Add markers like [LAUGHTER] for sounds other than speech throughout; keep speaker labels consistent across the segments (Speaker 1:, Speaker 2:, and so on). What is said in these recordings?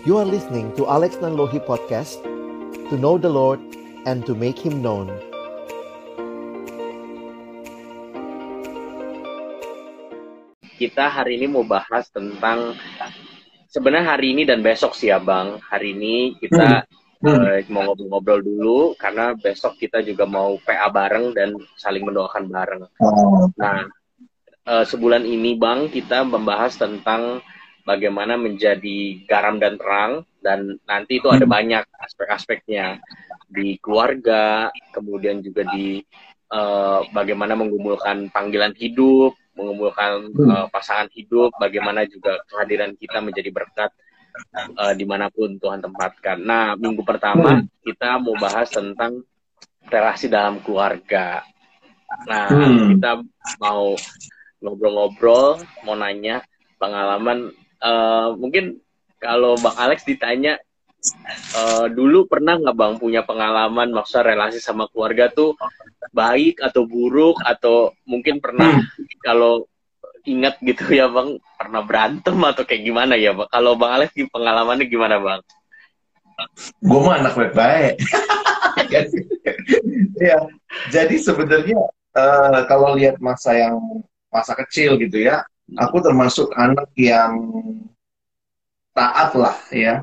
Speaker 1: You are listening to Alex Nanlohi Podcast To know the Lord and to make Him known
Speaker 2: Kita hari ini mau bahas tentang Sebenarnya hari ini dan besok sih ya Bang Hari ini kita hmm. uh, mau ngobrol-ngobrol dulu Karena besok kita juga mau PA bareng dan saling mendoakan bareng oh. Nah uh, sebulan ini Bang kita membahas tentang bagaimana menjadi garam dan terang dan nanti itu ada hmm. banyak aspek-aspeknya di keluarga kemudian juga di uh, bagaimana menggumulkan panggilan hidup mengumpulkan uh, pasangan hidup bagaimana juga kehadiran kita menjadi berkat uh, di mana pun Tuhan tempatkan nah minggu pertama hmm. kita mau bahas tentang relasi dalam keluarga nah hmm. kita mau ngobrol-ngobrol mau nanya pengalaman uh, mungkin kalau Bang Alex ditanya uh, dulu pernah nggak Bang punya pengalaman maksudnya relasi sama keluarga tuh baik atau buruk atau mungkin pernah hmm. kalau ingat gitu ya Bang pernah berantem atau kayak gimana ya Bang? Kalau Bang Alex pengalamannya gimana Bang?
Speaker 3: Gue mah anak baik-baik. [LAUGHS] ya, jadi sebenarnya uh, kalau lihat masa yang masa kecil gitu ya, aku termasuk anak yang taat lah ya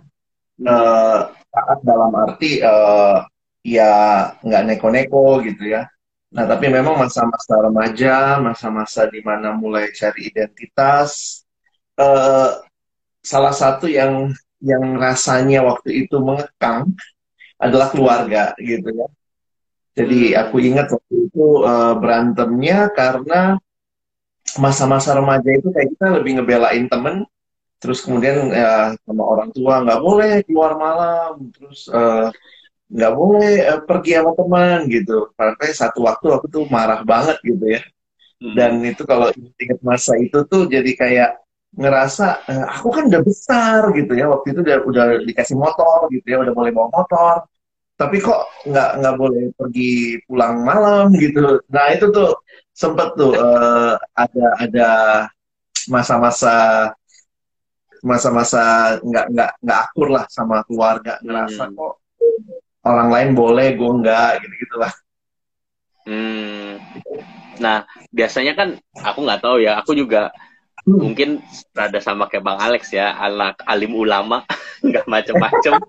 Speaker 3: uh, taat dalam arti uh, ya nggak neko-neko gitu ya. Nah tapi memang masa-masa remaja masa-masa di mana mulai cari identitas uh, salah satu yang yang rasanya waktu itu mengekang adalah keluarga gitu ya. Jadi hmm. aku ingat waktu itu uh, berantemnya karena masa-masa remaja itu kayak kita lebih ngebelain temen terus kemudian ya sama orang tua nggak boleh keluar malam terus uh, nggak boleh uh, pergi sama teman gitu. Sampai satu waktu aku tuh marah banget gitu ya. Hmm. dan itu kalau ingat masa itu tuh jadi kayak ngerasa uh, aku kan udah besar gitu ya waktu itu udah udah dikasih motor gitu ya udah boleh bawa motor. Tapi kok nggak nggak boleh pergi pulang malam gitu. Nah itu tuh sempet tuh uh, ada ada masa-masa masa-masa nggak nggak nggak akur lah sama keluarga ngerasa hmm. kok orang lain boleh gue nggak gitu gitulah
Speaker 2: hmm. nah biasanya kan aku nggak tahu ya aku juga hmm. mungkin rada sama kayak bang Alex ya anak alim ulama [LAUGHS] nggak macem-macem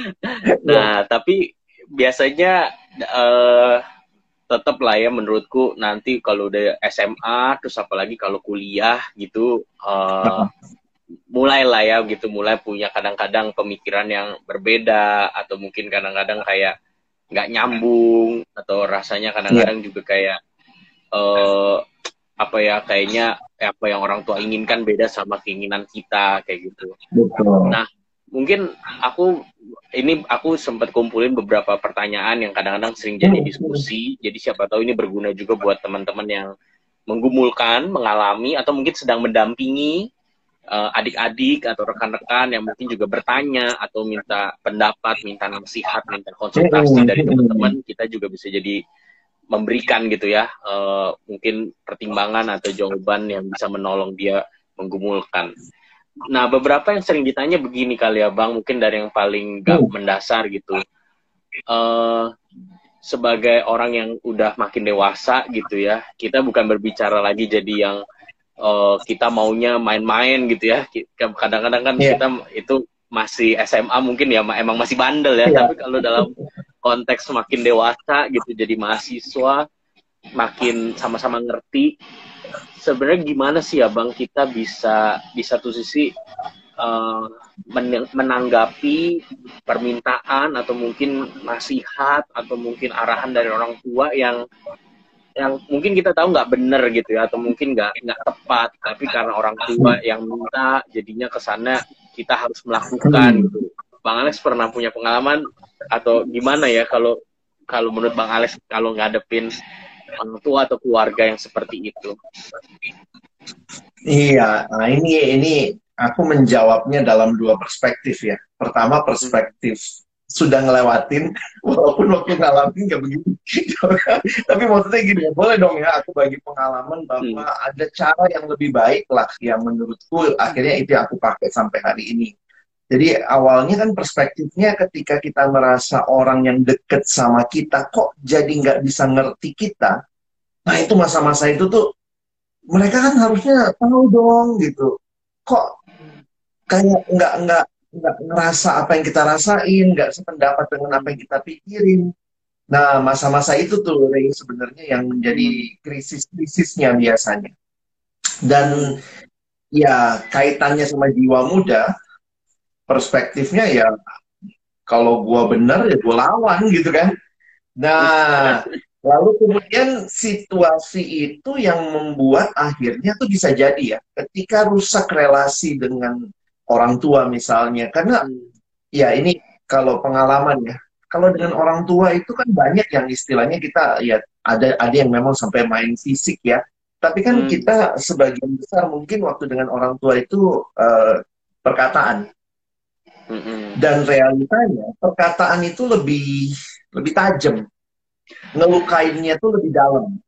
Speaker 2: [LAUGHS] nah tapi biasanya uh, tetap lah ya menurutku nanti kalau udah SMA terus apalagi kalau kuliah gitu uh, mulai lah ya gitu mulai punya kadang-kadang pemikiran yang berbeda atau mungkin kadang-kadang kayak nggak nyambung atau rasanya kadang-kadang yeah. juga kayak uh, apa ya kayaknya apa yang orang tua inginkan beda sama keinginan kita kayak gitu. Betul. Nah mungkin aku ini aku sempat kumpulin beberapa pertanyaan yang kadang-kadang sering jadi hmm. diskusi. Jadi siapa tahu ini berguna juga buat teman-teman yang menggumulkan, mengalami atau mungkin sedang mendampingi uh, adik-adik atau rekan-rekan yang mungkin juga bertanya atau minta pendapat, minta nasihat, minta konsultasi hmm. dari teman-teman. Kita juga bisa jadi memberikan gitu ya, uh, mungkin pertimbangan atau jawaban yang bisa menolong dia menggumulkan. Nah, beberapa yang sering ditanya begini kali ya, Bang, mungkin dari yang paling gak hmm. mendasar gitu. Uh, sebagai orang yang udah makin dewasa gitu ya, kita bukan berbicara lagi jadi yang uh, kita maunya main-main gitu ya. Kadang-kadang kan yeah. kita itu masih SMA mungkin ya emang masih bandel ya, yeah. tapi kalau dalam konteks makin dewasa gitu jadi mahasiswa makin sama-sama ngerti sebenarnya gimana sih ya bang kita bisa di satu sisi uh, menanggapi permintaan atau mungkin nasihat atau mungkin arahan dari orang tua yang yang mungkin kita tahu nggak benar gitu ya atau mungkin nggak nggak tepat. Tapi karena orang tua yang minta jadinya ke sana kita harus melakukan gitu. Bang Alex pernah punya pengalaman atau gimana ya kalau kalau menurut bang Alex kalau ngadepin orang tua atau keluarga yang seperti itu?
Speaker 3: Iya, nah ini ini aku menjawabnya dalam dua perspektif ya. Pertama perspektif sudah ngelewatin, [LAUGHS] walaupun waktu ngalamin nggak begitu. Tapi maksudnya gini boleh dong ya aku bagi pengalaman bahwa hmm. ada cara yang lebih baik lah yang menurutku akhirnya itu yang aku pakai sampai hari ini. Jadi awalnya kan perspektifnya ketika kita merasa orang yang deket sama kita kok jadi nggak bisa ngerti kita. Nah itu masa-masa itu tuh mereka kan harusnya tahu dong gitu. Kok kayak nggak nggak nggak ngerasa apa yang kita rasain, nggak sependapat dengan apa yang kita pikirin. Nah masa-masa itu tuh Ray sebenarnya yang menjadi krisis-krisisnya biasanya. Dan ya kaitannya sama jiwa muda perspektifnya ya kalau gua benar ya gua lawan gitu kan. Nah [LAUGHS] lalu kemudian situasi itu yang membuat akhirnya tuh bisa jadi ya ketika rusak relasi dengan orang tua misalnya. Karena ya ini kalau pengalaman ya kalau dengan orang tua itu kan banyak yang istilahnya kita ya ada ada yang memang sampai main fisik ya. Tapi kan hmm. kita sebagian besar mungkin waktu dengan orang tua itu uh, perkataan dan realitanya perkataan itu lebih lebih tajam, ngelukainnya tuh lebih dalam.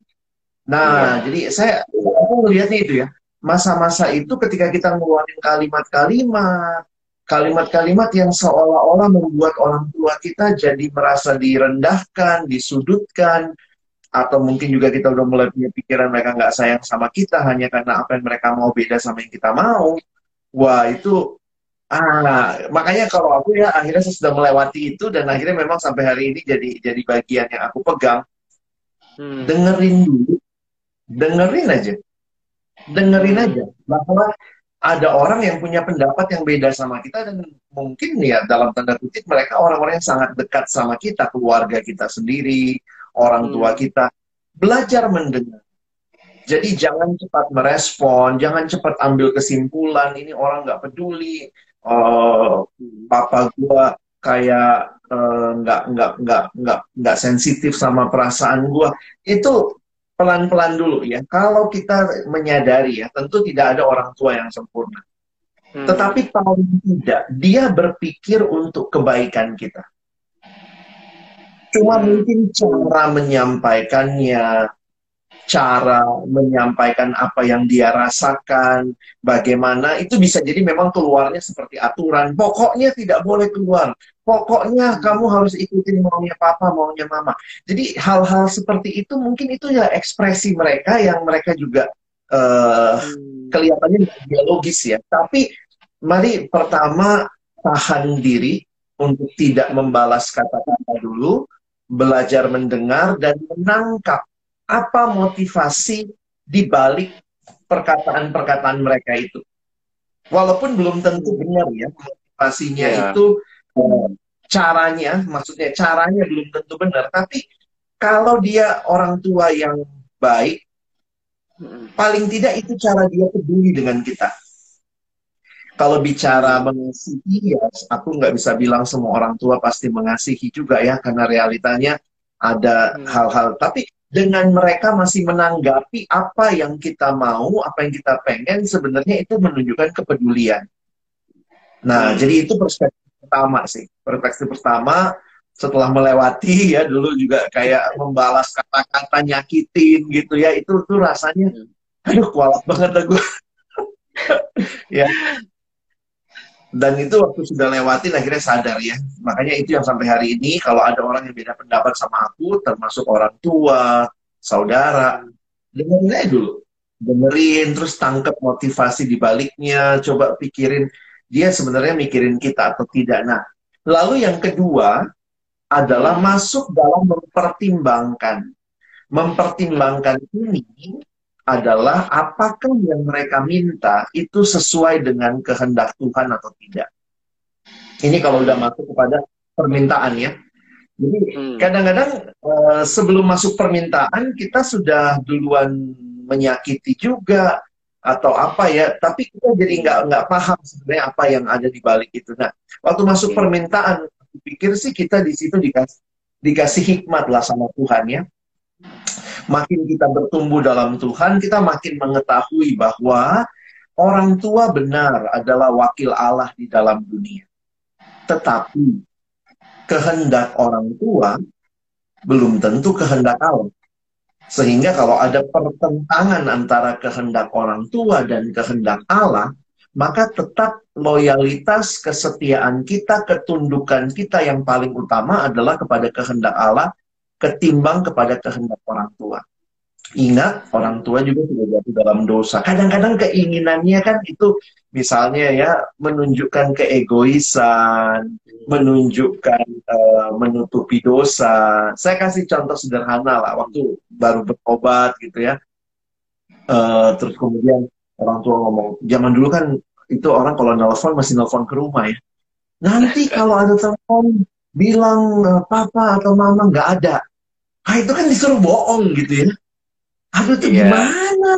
Speaker 3: Nah, ya. jadi saya aku melihatnya itu ya. Masa-masa itu ketika kita ngeluarin kalimat-kalimat, kalimat-kalimat yang seolah-olah membuat orang tua kita jadi merasa direndahkan, disudutkan, atau mungkin juga kita udah mulai punya pikiran mereka nggak sayang sama kita hanya karena apa yang mereka mau beda sama yang kita mau. Wah, itu Ah, makanya kalau aku ya akhirnya saya sudah melewati itu dan akhirnya memang sampai hari ini jadi jadi bagian yang aku pegang. Hmm. Dengerin dulu, dengerin aja, dengerin aja bahwa ada orang yang punya pendapat yang beda sama kita dan mungkin ya dalam tanda kutip mereka orang-orang yang sangat dekat sama kita, keluarga kita sendiri, orang tua hmm. kita. Belajar mendengar. Jadi jangan cepat merespon, jangan cepat ambil kesimpulan. Ini orang nggak peduli, uh, papa gue kayak eh, nggak uh, nggak nggak nggak nggak sensitif sama perasaan gue itu pelan-pelan dulu ya. Kalau kita menyadari ya tentu tidak ada orang tua yang sempurna. Hmm. tetapi paling tidak dia berpikir untuk kebaikan kita. Cuma hmm. mungkin cara menyampaikannya cara menyampaikan apa yang dia rasakan, bagaimana itu bisa jadi memang keluarnya seperti aturan. Pokoknya tidak boleh keluar. Pokoknya kamu harus ikutin maunya papa, maunya mama. Jadi hal-hal seperti itu mungkin itu ya ekspresi mereka yang mereka juga uh, kelihatannya biologis ya. Tapi mari pertama tahan diri untuk tidak membalas kata-kata dulu, belajar mendengar dan menangkap apa motivasi di balik perkataan-perkataan mereka itu. Walaupun belum tentu benar ya motivasinya yeah. itu eh, caranya, maksudnya caranya belum tentu benar, tapi kalau dia orang tua yang baik, paling tidak itu cara dia peduli dengan kita. Kalau bicara mengasihi, ya aku nggak bisa bilang semua orang tua pasti mengasihi juga ya, karena realitanya ada hmm. hal-hal. Hmm. Tapi dengan mereka masih menanggapi apa yang kita mau, apa yang kita pengen, sebenarnya itu menunjukkan kepedulian. Nah, hmm. jadi itu perspektif pertama sih. Perspektif pertama setelah melewati ya dulu juga kayak [LAUGHS] membalas kata-kata nyakitin gitu ya, itu tuh rasanya aduh kualat banget aku. [LAUGHS] ya dan itu waktu sudah lewatin akhirnya sadar ya. Makanya itu yang sampai hari ini kalau ada orang yang beda pendapat sama aku termasuk orang tua saudara dengerin aja dulu. Dengerin terus tangkap motivasi di baliknya. Coba pikirin dia sebenarnya mikirin kita atau tidak. Nah lalu yang kedua adalah masuk dalam mempertimbangkan. Mempertimbangkan ini adalah apakah yang mereka minta itu sesuai dengan kehendak Tuhan atau tidak. Ini kalau udah masuk kepada permintaan ya. Jadi hmm. kadang-kadang uh, sebelum masuk permintaan kita sudah duluan menyakiti juga atau apa ya, tapi kita jadi nggak nggak paham sebenarnya apa yang ada di balik itu. Nah, waktu masuk hmm. permintaan, pikir sih kita di situ dikasih dikasih hikmat lah sama Tuhan ya makin kita bertumbuh dalam Tuhan, kita makin mengetahui bahwa orang tua benar adalah wakil Allah di dalam dunia. Tetapi kehendak orang tua belum tentu kehendak Allah. Sehingga kalau ada pertentangan antara kehendak orang tua dan kehendak Allah, maka tetap loyalitas, kesetiaan kita, ketundukan kita yang paling utama adalah kepada kehendak Allah ketimbang kepada kehendak orang tua. Ingat, orang tua juga sudah jatuh dalam dosa. Kadang-kadang keinginannya kan itu misalnya ya menunjukkan keegoisan, menunjukkan uh, menutupi dosa. Saya kasih contoh sederhana lah, waktu baru berobat gitu ya. Uh, terus kemudian orang tua ngomong, zaman dulu kan itu orang kalau nelfon masih nelfon ke rumah ya. Nanti kalau ada telepon bilang papa atau mama nggak ada, ah itu kan disuruh bohong gitu ya. Aduh itu yeah. gimana?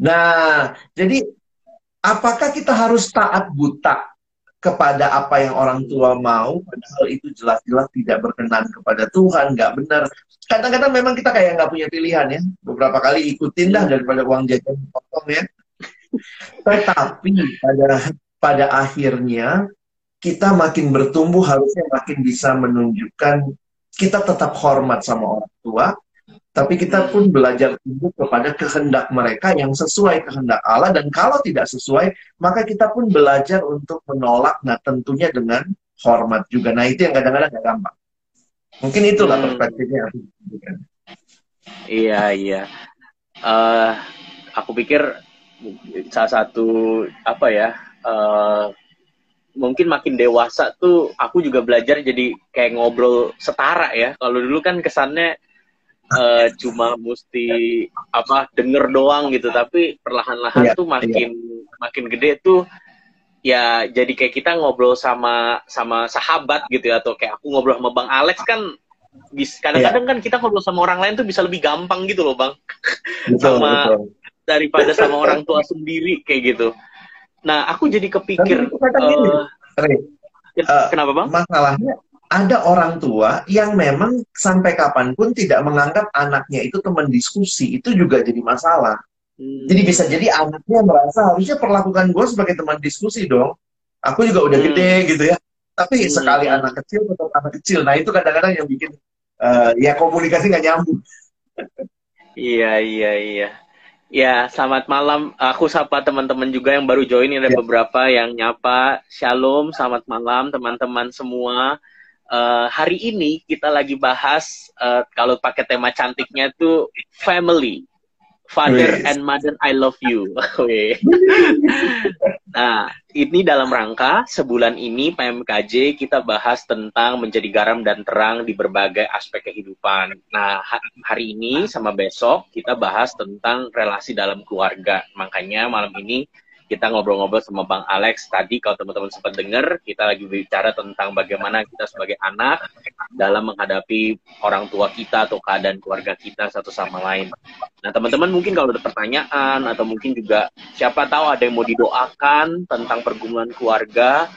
Speaker 3: Nah, jadi apakah kita harus taat buta kepada apa yang orang tua mau, padahal itu jelas-jelas tidak berkenan kepada Tuhan, nggak benar. Kadang-kadang memang kita kayak nggak punya pilihan ya. Beberapa kali ikutin dah daripada uang jajan potong ya. [LAUGHS] Tetapi pada pada akhirnya kita makin bertumbuh harusnya makin bisa menunjukkan kita tetap hormat sama orang tua, tapi kita pun belajar tumbuh kepada kehendak mereka yang sesuai kehendak Allah. Dan kalau tidak sesuai maka kita pun belajar untuk menolak nah tentunya dengan hormat juga. Nah itu yang kadang-kadang gak gampang. Mungkin itulah hmm. perspektifnya
Speaker 2: iya iya. Uh, aku pikir salah satu apa ya uh, mungkin makin dewasa tuh aku juga belajar jadi kayak ngobrol setara ya. Kalau dulu kan kesannya uh, cuma mesti apa denger doang gitu, tapi perlahan-lahan yeah, tuh makin yeah. makin gede tuh ya jadi kayak kita ngobrol sama sama sahabat gitu ya atau kayak aku ngobrol sama Bang Alex kan kadang-kadang yeah. kan kita ngobrol sama orang lain tuh bisa lebih gampang gitu loh Bang. [LAUGHS] Betul, sama betul daripada sama orang tua sendiri kayak gitu. Nah, aku jadi kepikir. uh,
Speaker 3: uh, kenapa bang? Masalahnya ada orang tua yang memang sampai kapan pun tidak menganggap anaknya itu teman diskusi itu juga jadi masalah. Hmm. Jadi bisa jadi anaknya merasa harusnya perlakukan gue sebagai teman diskusi dong. Aku juga udah hmm. gede gitu ya. Tapi hmm. sekali anak kecil tetap anak kecil. Nah itu kadang-kadang yang bikin uh, ya komunikasi nggak nyambung.
Speaker 2: iya iya iya. Ya, selamat malam. Aku sapa teman-teman juga yang baru join. Ada ya. beberapa yang nyapa. Shalom, selamat malam teman-teman semua. Uh, hari ini kita lagi bahas uh, kalau pakai tema cantiknya itu family. Father yes. and Mother, I love you. [LAUGHS] nah, ini dalam rangka sebulan ini PMKJ kita bahas tentang menjadi garam dan terang di berbagai aspek kehidupan. Nah, hari ini sama besok kita bahas tentang relasi dalam keluarga. Makanya malam ini kita ngobrol-ngobrol sama Bang Alex tadi kalau teman-teman sempat dengar kita lagi bicara tentang bagaimana kita sebagai anak dalam menghadapi orang tua kita atau keadaan keluarga kita satu sama lain. Nah teman-teman mungkin kalau ada pertanyaan atau mungkin juga siapa tahu ada yang mau didoakan tentang pergumulan keluarga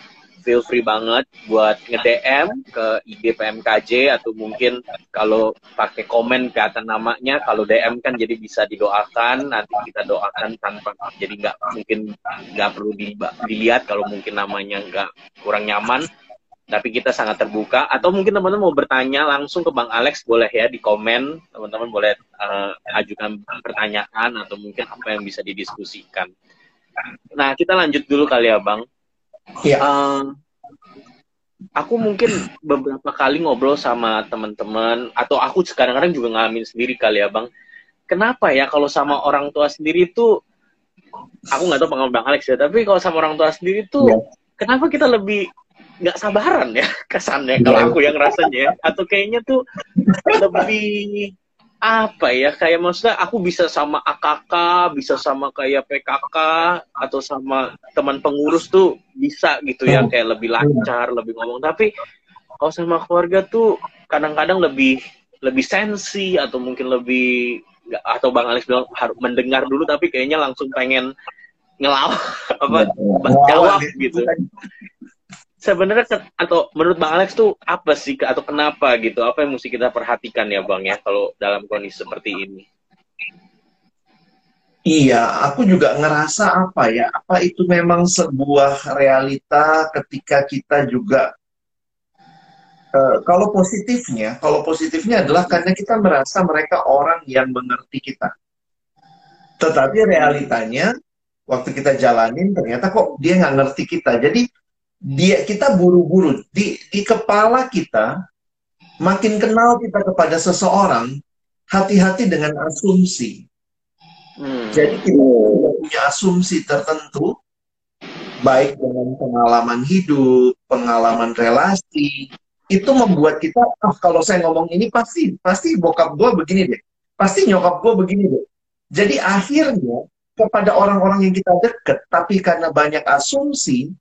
Speaker 2: feel free banget buat nge-DM ke IG PMKJ atau mungkin kalau pakai komen ke atas namanya kalau DM kan jadi bisa didoakan nanti kita doakan tanpa jadi nggak mungkin nggak perlu di, dilihat kalau mungkin namanya nggak kurang nyaman. Tapi kita sangat terbuka. Atau mungkin teman-teman mau bertanya langsung ke Bang Alex boleh ya di komen. Teman-teman boleh uh, ajukan pertanyaan atau mungkin apa yang bisa didiskusikan. Nah kita lanjut dulu kali ya Bang Iya. Uh, aku mungkin beberapa kali ngobrol sama teman-teman atau aku kadang-kadang juga ngalamin sendiri kali ya bang. Kenapa ya kalau sama orang tua sendiri tuh aku nggak tahu pengalaman bang Alex ya, tapi kalau sama orang tua sendiri tuh ya. kenapa kita lebih nggak sabaran ya [LAUGHS] kesannya kalau iya. aku yang rasanya atau kayaknya tuh lebih apa ya kayak maksudnya aku bisa sama AKK bisa sama kayak PKK atau sama teman pengurus tuh bisa gitu ya kayak lebih lancar lebih ngomong. Tapi kalau sama keluarga tuh kadang-kadang lebih lebih sensi atau mungkin lebih atau Bang Alex bilang harus mendengar dulu tapi kayaknya langsung pengen ngelawan [LAUGHS] apa jawab gitu sebenarnya atau menurut Bang Alex tuh apa sih atau kenapa gitu? Apa yang mesti kita perhatikan ya Bang ya kalau dalam kondisi seperti ini?
Speaker 3: Iya, aku juga ngerasa apa ya? Apa itu memang sebuah realita ketika kita juga uh, kalau positifnya, kalau positifnya adalah karena kita merasa mereka orang yang mengerti kita. Tetapi realitanya waktu kita jalanin ternyata kok dia nggak ngerti kita. Jadi dia kita buru-buru di di kepala kita makin kenal kita kepada seseorang hati-hati dengan asumsi. Hmm. Jadi kita punya asumsi tertentu baik dengan pengalaman hidup, pengalaman relasi, itu membuat kita, oh kalau saya ngomong ini pasti pasti bokap gue begini deh, pasti nyokap gue begini deh. Jadi akhirnya kepada orang-orang yang kita deket, tapi karena banyak asumsi,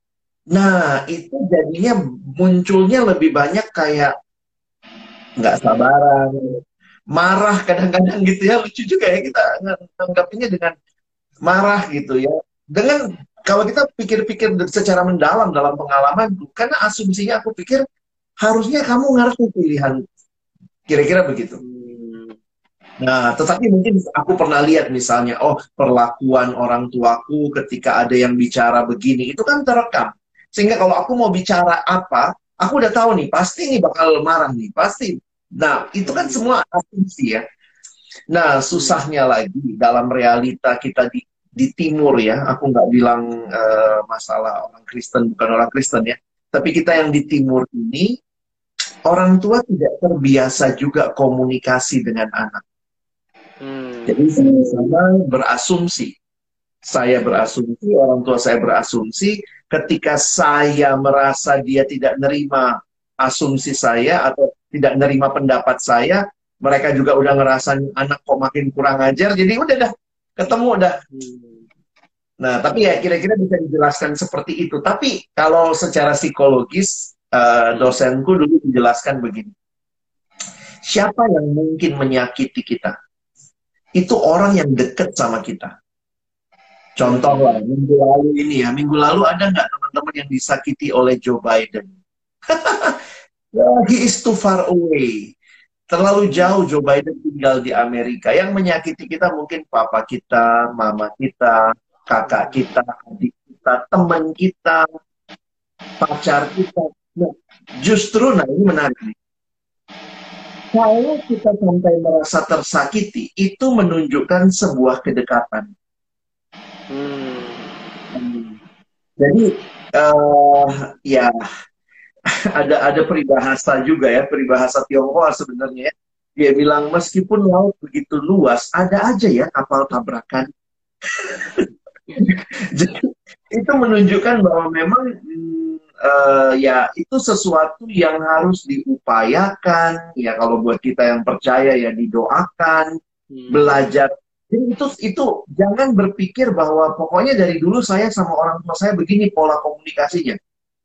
Speaker 3: Nah, itu jadinya munculnya lebih banyak kayak nggak sabaran, marah kadang-kadang gitu ya, lucu juga ya kita menanggapinya dengan marah gitu ya. Dengan kalau kita pikir-pikir secara mendalam dalam pengalaman, karena asumsinya aku pikir harusnya kamu ngerti pilihan, kira-kira begitu. Nah, tetapi mungkin aku pernah lihat misalnya, oh perlakuan orang tuaku ketika ada yang bicara begini, itu kan terekam sehingga kalau aku mau bicara apa, aku udah tahu nih, pasti nih bakal marah nih, pasti. Nah, itu kan semua asumsi ya. Nah, susahnya lagi dalam realita kita di, di timur ya, aku nggak bilang uh, masalah orang Kristen, bukan orang Kristen ya, tapi kita yang di timur ini, orang tua tidak terbiasa juga komunikasi dengan anak. Hmm. Jadi sama-sama berasumsi. Saya berasumsi, orang tua saya berasumsi, ketika saya merasa dia tidak nerima asumsi saya atau tidak nerima pendapat saya, mereka juga udah ngerasa anak kok makin kurang ajar, jadi udah dah ketemu udah. Nah, tapi ya kira-kira bisa dijelaskan seperti itu. Tapi kalau secara psikologis, uh, dosenku dulu menjelaskan begini. Siapa yang mungkin menyakiti kita? Itu orang yang dekat sama kita. Contoh lah, minggu lalu ini ya, minggu lalu ada nggak teman-teman yang disakiti oleh Joe Biden? [LAUGHS] He is too far away. Terlalu jauh Joe Biden tinggal di Amerika. Yang menyakiti kita mungkin papa kita, mama kita, kakak kita, adik kita, teman kita, pacar kita. Nah, justru, nah ini menarik nih. Kalau kita sampai merasa tersakiti, itu menunjukkan sebuah kedekatan Hmm. Jadi uh, ya [LAUGHS] ada ada peribahasa juga ya peribahasa Tionghoa sebenarnya. Ya. Dia bilang meskipun laut begitu luas, ada aja ya kapal tabrakan. [LAUGHS] Jadi itu menunjukkan bahwa memang uh, ya itu sesuatu yang harus diupayakan. Ya kalau buat kita yang percaya ya didoakan, hmm. belajar jadi itu itu jangan berpikir bahwa pokoknya dari dulu saya sama orang tua saya begini pola komunikasinya.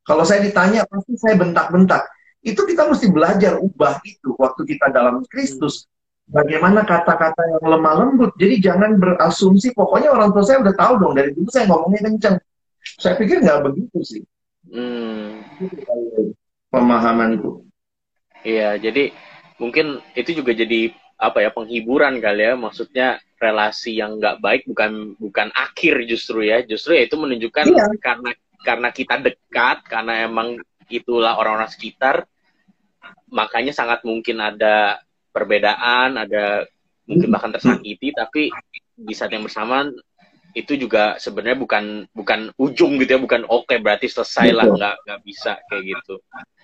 Speaker 3: Kalau saya ditanya pasti saya bentak-bentak. Itu kita mesti belajar ubah itu waktu kita dalam Kristus. Bagaimana kata-kata yang lemah lembut. Jadi jangan berasumsi pokoknya orang tua saya udah tahu dong dari dulu saya ngomongnya kenceng. Saya pikir nggak begitu sih. Hmm. Pemahamanku.
Speaker 2: Iya, jadi mungkin itu juga jadi apa ya penghiburan kali ya maksudnya relasi yang nggak baik bukan bukan akhir justru ya justru ya itu menunjukkan iya. karena karena kita dekat karena emang itulah orang-orang sekitar makanya sangat mungkin ada perbedaan ada mungkin bahkan tersakiti tapi di saat yang bersamaan itu juga sebenarnya bukan bukan ujung gitu ya bukan oke okay, berarti selesai lah nggak nggak bisa kayak gitu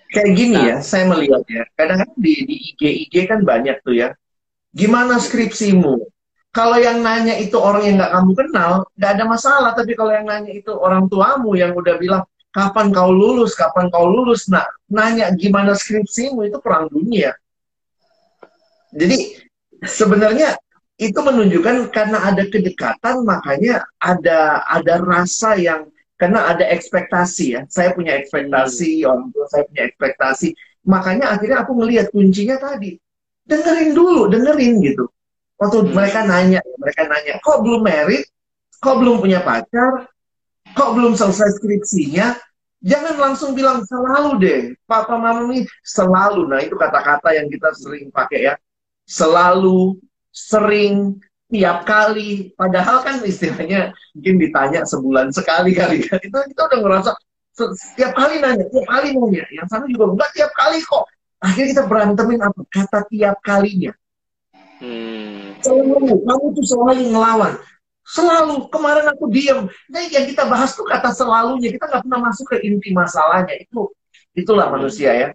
Speaker 3: kayak gini nah, ya saya melihat ya kadang-kadang di, di IG IG kan banyak tuh ya Gimana skripsimu? Kalau yang nanya itu orang yang nggak kamu kenal, nggak ada masalah. Tapi kalau yang nanya itu orang tuamu yang udah bilang, kapan kau lulus, kapan kau lulus, nah nanya gimana skripsimu itu perang dunia. Jadi sebenarnya itu menunjukkan karena ada kedekatan makanya ada ada rasa yang karena ada ekspektasi ya. Saya punya ekspektasi, orang tua saya punya ekspektasi. Makanya akhirnya aku ngelihat kuncinya tadi dengerin dulu, dengerin gitu. Waktu hmm. mereka nanya, mereka nanya, kok belum merit? Kok belum punya pacar? Kok belum selesai skripsinya? Jangan langsung bilang selalu deh, papa mama ini selalu. Nah itu kata-kata yang kita sering pakai ya. Selalu, sering, tiap kali. Padahal kan istilahnya mungkin ditanya sebulan sekali kali. Kan. Itu kita udah ngerasa setiap kali nanya, tiap kali nanya. Yang sana juga enggak tiap kali kok akhirnya kita berantemin apa kata tiap kalinya hmm. selalu kamu tuh selalu ngelawan Selalu. Kemarin aku diem. Nah, yang kita bahas tuh kata selalunya. Kita nggak pernah masuk ke inti masalahnya. Itu itulah manusia ya.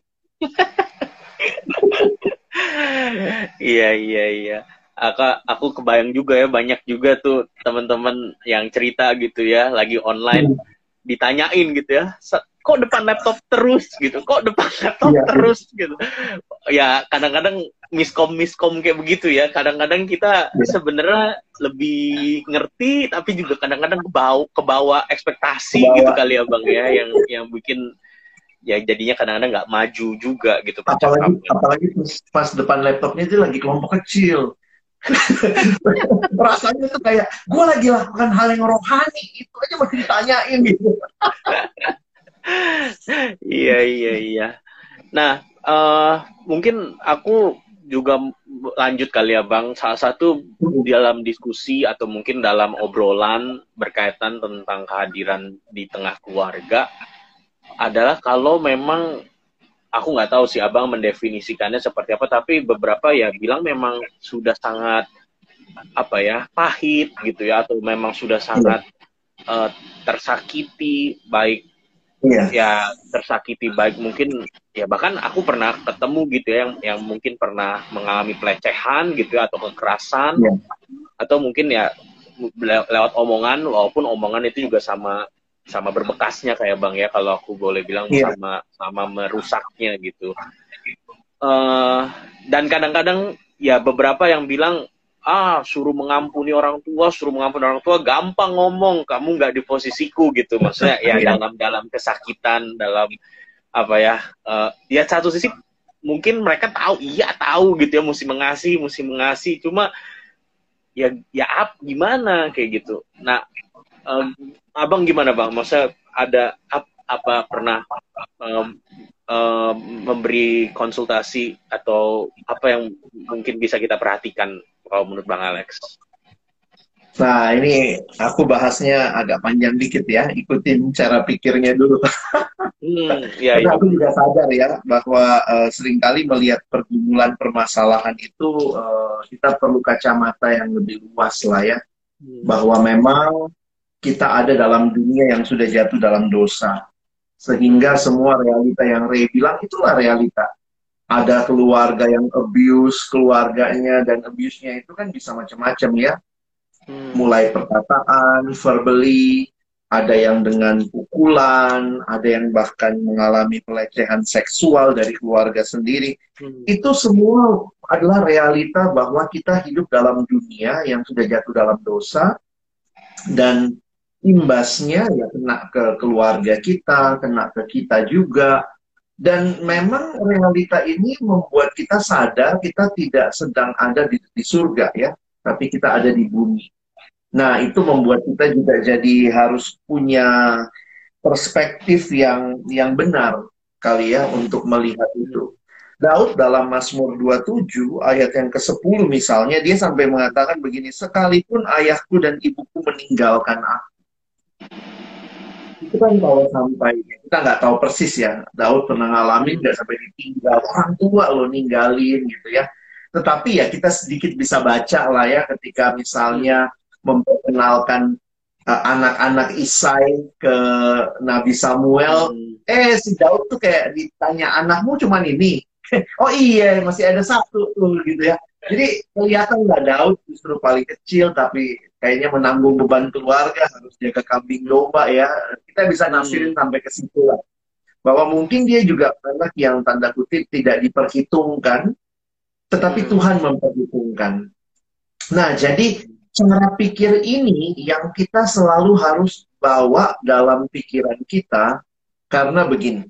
Speaker 2: iya iya iya. Aku aku kebayang juga ya banyak juga tuh teman-teman yang cerita gitu ya lagi online hmm. ditanyain gitu ya kok depan laptop terus gitu? Kok depan laptop yeah. terus gitu? Ya kadang-kadang miskom miskom kayak begitu ya. Kadang-kadang kita yeah. sebenarnya lebih ngerti tapi juga kadang-kadang kebawa kebawa ekspektasi kebawa. gitu kali ya bang ya. Yang yang bikin ya jadinya kadang-kadang nggak maju juga gitu
Speaker 3: apalagi apalagi pas depan laptopnya itu lagi kelompok kecil. [LAUGHS] Rasanya tuh kayak gue lagi lakukan hal yang rohani. Itu aja masih ditanyain gitu [LAUGHS]
Speaker 2: iya iya iya. Nah, uh, mungkin aku juga lanjut kali ya Bang. Salah satu dalam diskusi atau mungkin dalam obrolan berkaitan tentang kehadiran di tengah keluarga adalah kalau memang aku nggak tahu sih Abang mendefinisikannya seperti apa, tapi beberapa ya bilang memang sudah sangat apa ya pahit gitu ya atau memang sudah sangat uh, tersakiti baik iya. ya tersakiti baik mungkin ya bahkan aku pernah ketemu gitu ya yang yang mungkin pernah mengalami pelecehan gitu ya atau kekerasan iya. atau mungkin ya lewat omongan walaupun omongan itu juga sama sama berbekasnya kayak bang ya kalau aku boleh bilang iya. sama sama merusaknya gitu uh, dan kadang-kadang ya beberapa yang bilang ah suruh mengampuni orang tua suruh mengampuni orang tua gampang ngomong kamu nggak di posisiku gitu. Maksudnya ya iya. dalam dalam kesakitan dalam apa ya uh, ya satu sisi mungkin mereka tahu iya tahu gitu ya mesti mengasihi mesti mengasihi. Cuma ya ya ap gimana kayak gitu. Nah um, abang gimana bang? Maksudnya ada ap, apa pernah um, um, memberi konsultasi atau apa yang mungkin bisa kita perhatikan kalau menurut Bang Alex?
Speaker 3: Nah, ini aku bahasnya agak panjang dikit ya. Ikutin cara pikirnya dulu. Hmm, [LAUGHS] ya, Karena ya. aku juga sadar ya bahwa uh, sering kali melihat pergumulan permasalahan itu uh, kita perlu kacamata yang lebih luas lah ya. Hmm. Bahwa memang kita ada dalam dunia yang sudah jatuh dalam dosa. Sehingga semua realita yang Ray bilang itulah realita ada keluarga yang abuse keluarganya dan abuse-nya itu kan bisa macam-macam ya. Hmm. Mulai perkataan, verbally, ada yang dengan pukulan, ada yang bahkan mengalami pelecehan seksual dari keluarga sendiri. Hmm. Itu semua adalah realita bahwa kita hidup dalam dunia yang sudah jatuh dalam dosa dan imbasnya ya kena ke keluarga kita, kena ke kita juga dan memang realita ini membuat kita sadar kita tidak sedang ada di, di surga ya, tapi kita ada di bumi. Nah, itu membuat kita juga jadi harus punya perspektif yang yang benar kali ya untuk melihat itu. Daud dalam Mazmur 27 ayat yang ke-10 misalnya dia sampai mengatakan begini, sekalipun ayahku dan ibuku meninggalkan aku itu kan kalau sampai kita nggak tahu persis ya. Daud pernah ngalamin nggak sampai ditinggal. Orang tua lo ninggalin gitu ya. Tetapi ya kita sedikit bisa baca lah ya ketika misalnya memperkenalkan uh, anak-anak Isai ke Nabi Samuel. Hmm. eh si Daud tuh kayak ditanya anakmu cuman ini? [LAUGHS] Oh iya masih ada satu tuh gitu ya jadi kelihatan nggak Daud justru paling kecil tapi kayaknya menanggung beban keluarga harus jaga kambing domba ya kita bisa hmm. nafsirin hmm. sampai ke situ lah bahwa mungkin dia juga anak yang tanda kutip tidak diperhitungkan tetapi hmm. Tuhan memperhitungkan nah jadi cara pikir ini yang kita selalu harus bawa dalam pikiran kita karena begini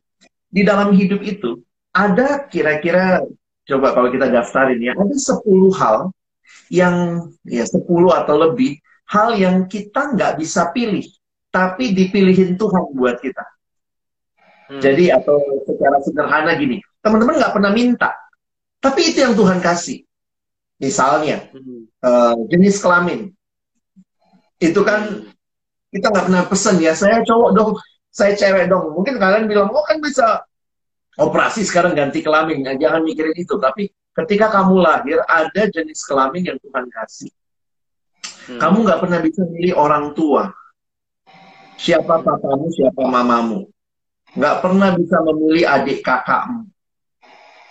Speaker 3: di dalam hidup itu ada kira-kira coba kalau kita daftarin ya ada 10 hal yang ya 10 atau lebih hal yang kita nggak bisa pilih, tapi dipilihin Tuhan buat kita. Hmm. Jadi atau secara sederhana gini, teman-teman nggak pernah minta, tapi itu yang Tuhan kasih. Misalnya hmm. uh, jenis kelamin, itu kan kita nggak pernah pesen ya. Saya cowok dong, saya cewek dong. Mungkin kalian bilang, oh kan bisa operasi sekarang ganti kelamin. Ya, jangan mikirin itu. Tapi ketika kamu lahir ada jenis kelamin yang Tuhan kasih. Hmm. Kamu nggak pernah bisa milih orang tua. Siapa papamu, siapa mamamu. Nggak pernah bisa memilih adik kakakmu.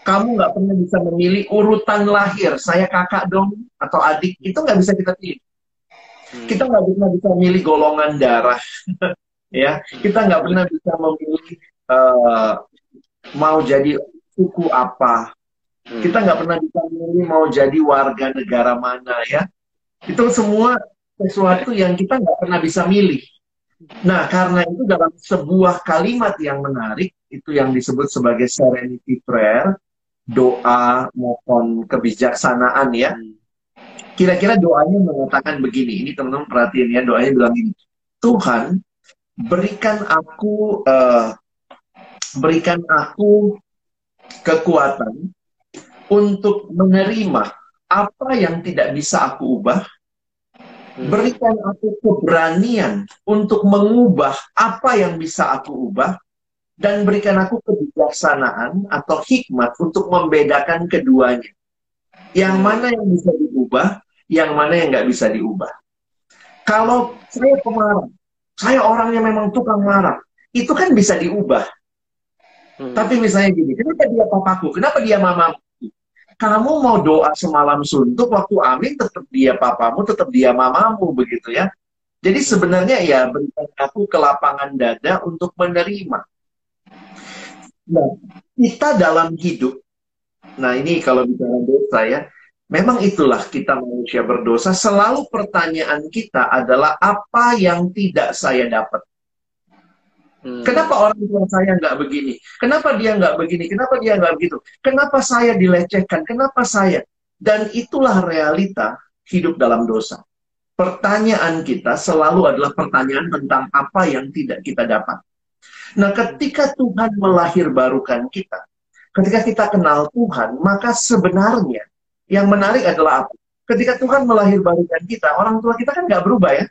Speaker 3: Kamu nggak pernah bisa memilih urutan lahir. Saya kakak dong atau adik. Itu nggak bisa kita pilih. Hmm. Kita nggak pernah bisa milih golongan darah. [LAUGHS] ya, kita nggak pernah bisa memilih uh, mau jadi suku apa. Hmm. Kita nggak pernah bisa memilih mau jadi warga negara mana ya. Itu semua sesuatu yang kita nggak pernah bisa milih. Nah, karena itu dalam sebuah kalimat yang menarik, itu yang disebut sebagai serenity prayer, doa mohon kebijaksanaan ya. Kira-kira doanya mengatakan begini, ini teman-teman perhatiin ya, doanya bilang ini, Tuhan berikan aku uh, berikan aku kekuatan untuk menerima apa yang tidak bisa aku ubah Hmm. Berikan aku keberanian untuk mengubah apa yang bisa aku ubah dan berikan aku kebijaksanaan atau hikmat untuk membedakan keduanya. Yang hmm. mana yang bisa diubah, yang mana yang nggak bisa diubah. Kalau saya pemarah, saya orang yang memang tukang marah, itu kan bisa diubah. Hmm. Tapi misalnya gini, kenapa dia papaku, kenapa dia mamaku? kamu mau doa semalam suntuk waktu amin tetap dia papamu tetap dia mamamu begitu ya. Jadi sebenarnya ya berikan aku kelapangan dada untuk menerima. Nah kita dalam hidup nah ini kalau bicara dosa ya memang itulah kita manusia berdosa. Selalu pertanyaan kita adalah apa yang tidak saya dapat Hmm. Kenapa orang tua saya nggak begini? Kenapa dia nggak begini? Kenapa dia nggak begitu? Kenapa saya dilecehkan? Kenapa saya? Dan itulah realita hidup dalam dosa. Pertanyaan kita selalu adalah pertanyaan tentang apa yang tidak kita dapat. Nah, ketika Tuhan melahirbarukan kita, ketika kita kenal Tuhan, maka sebenarnya yang menarik adalah apa? Ketika Tuhan melahirbarukan kita, orang tua kita kan nggak berubah ya.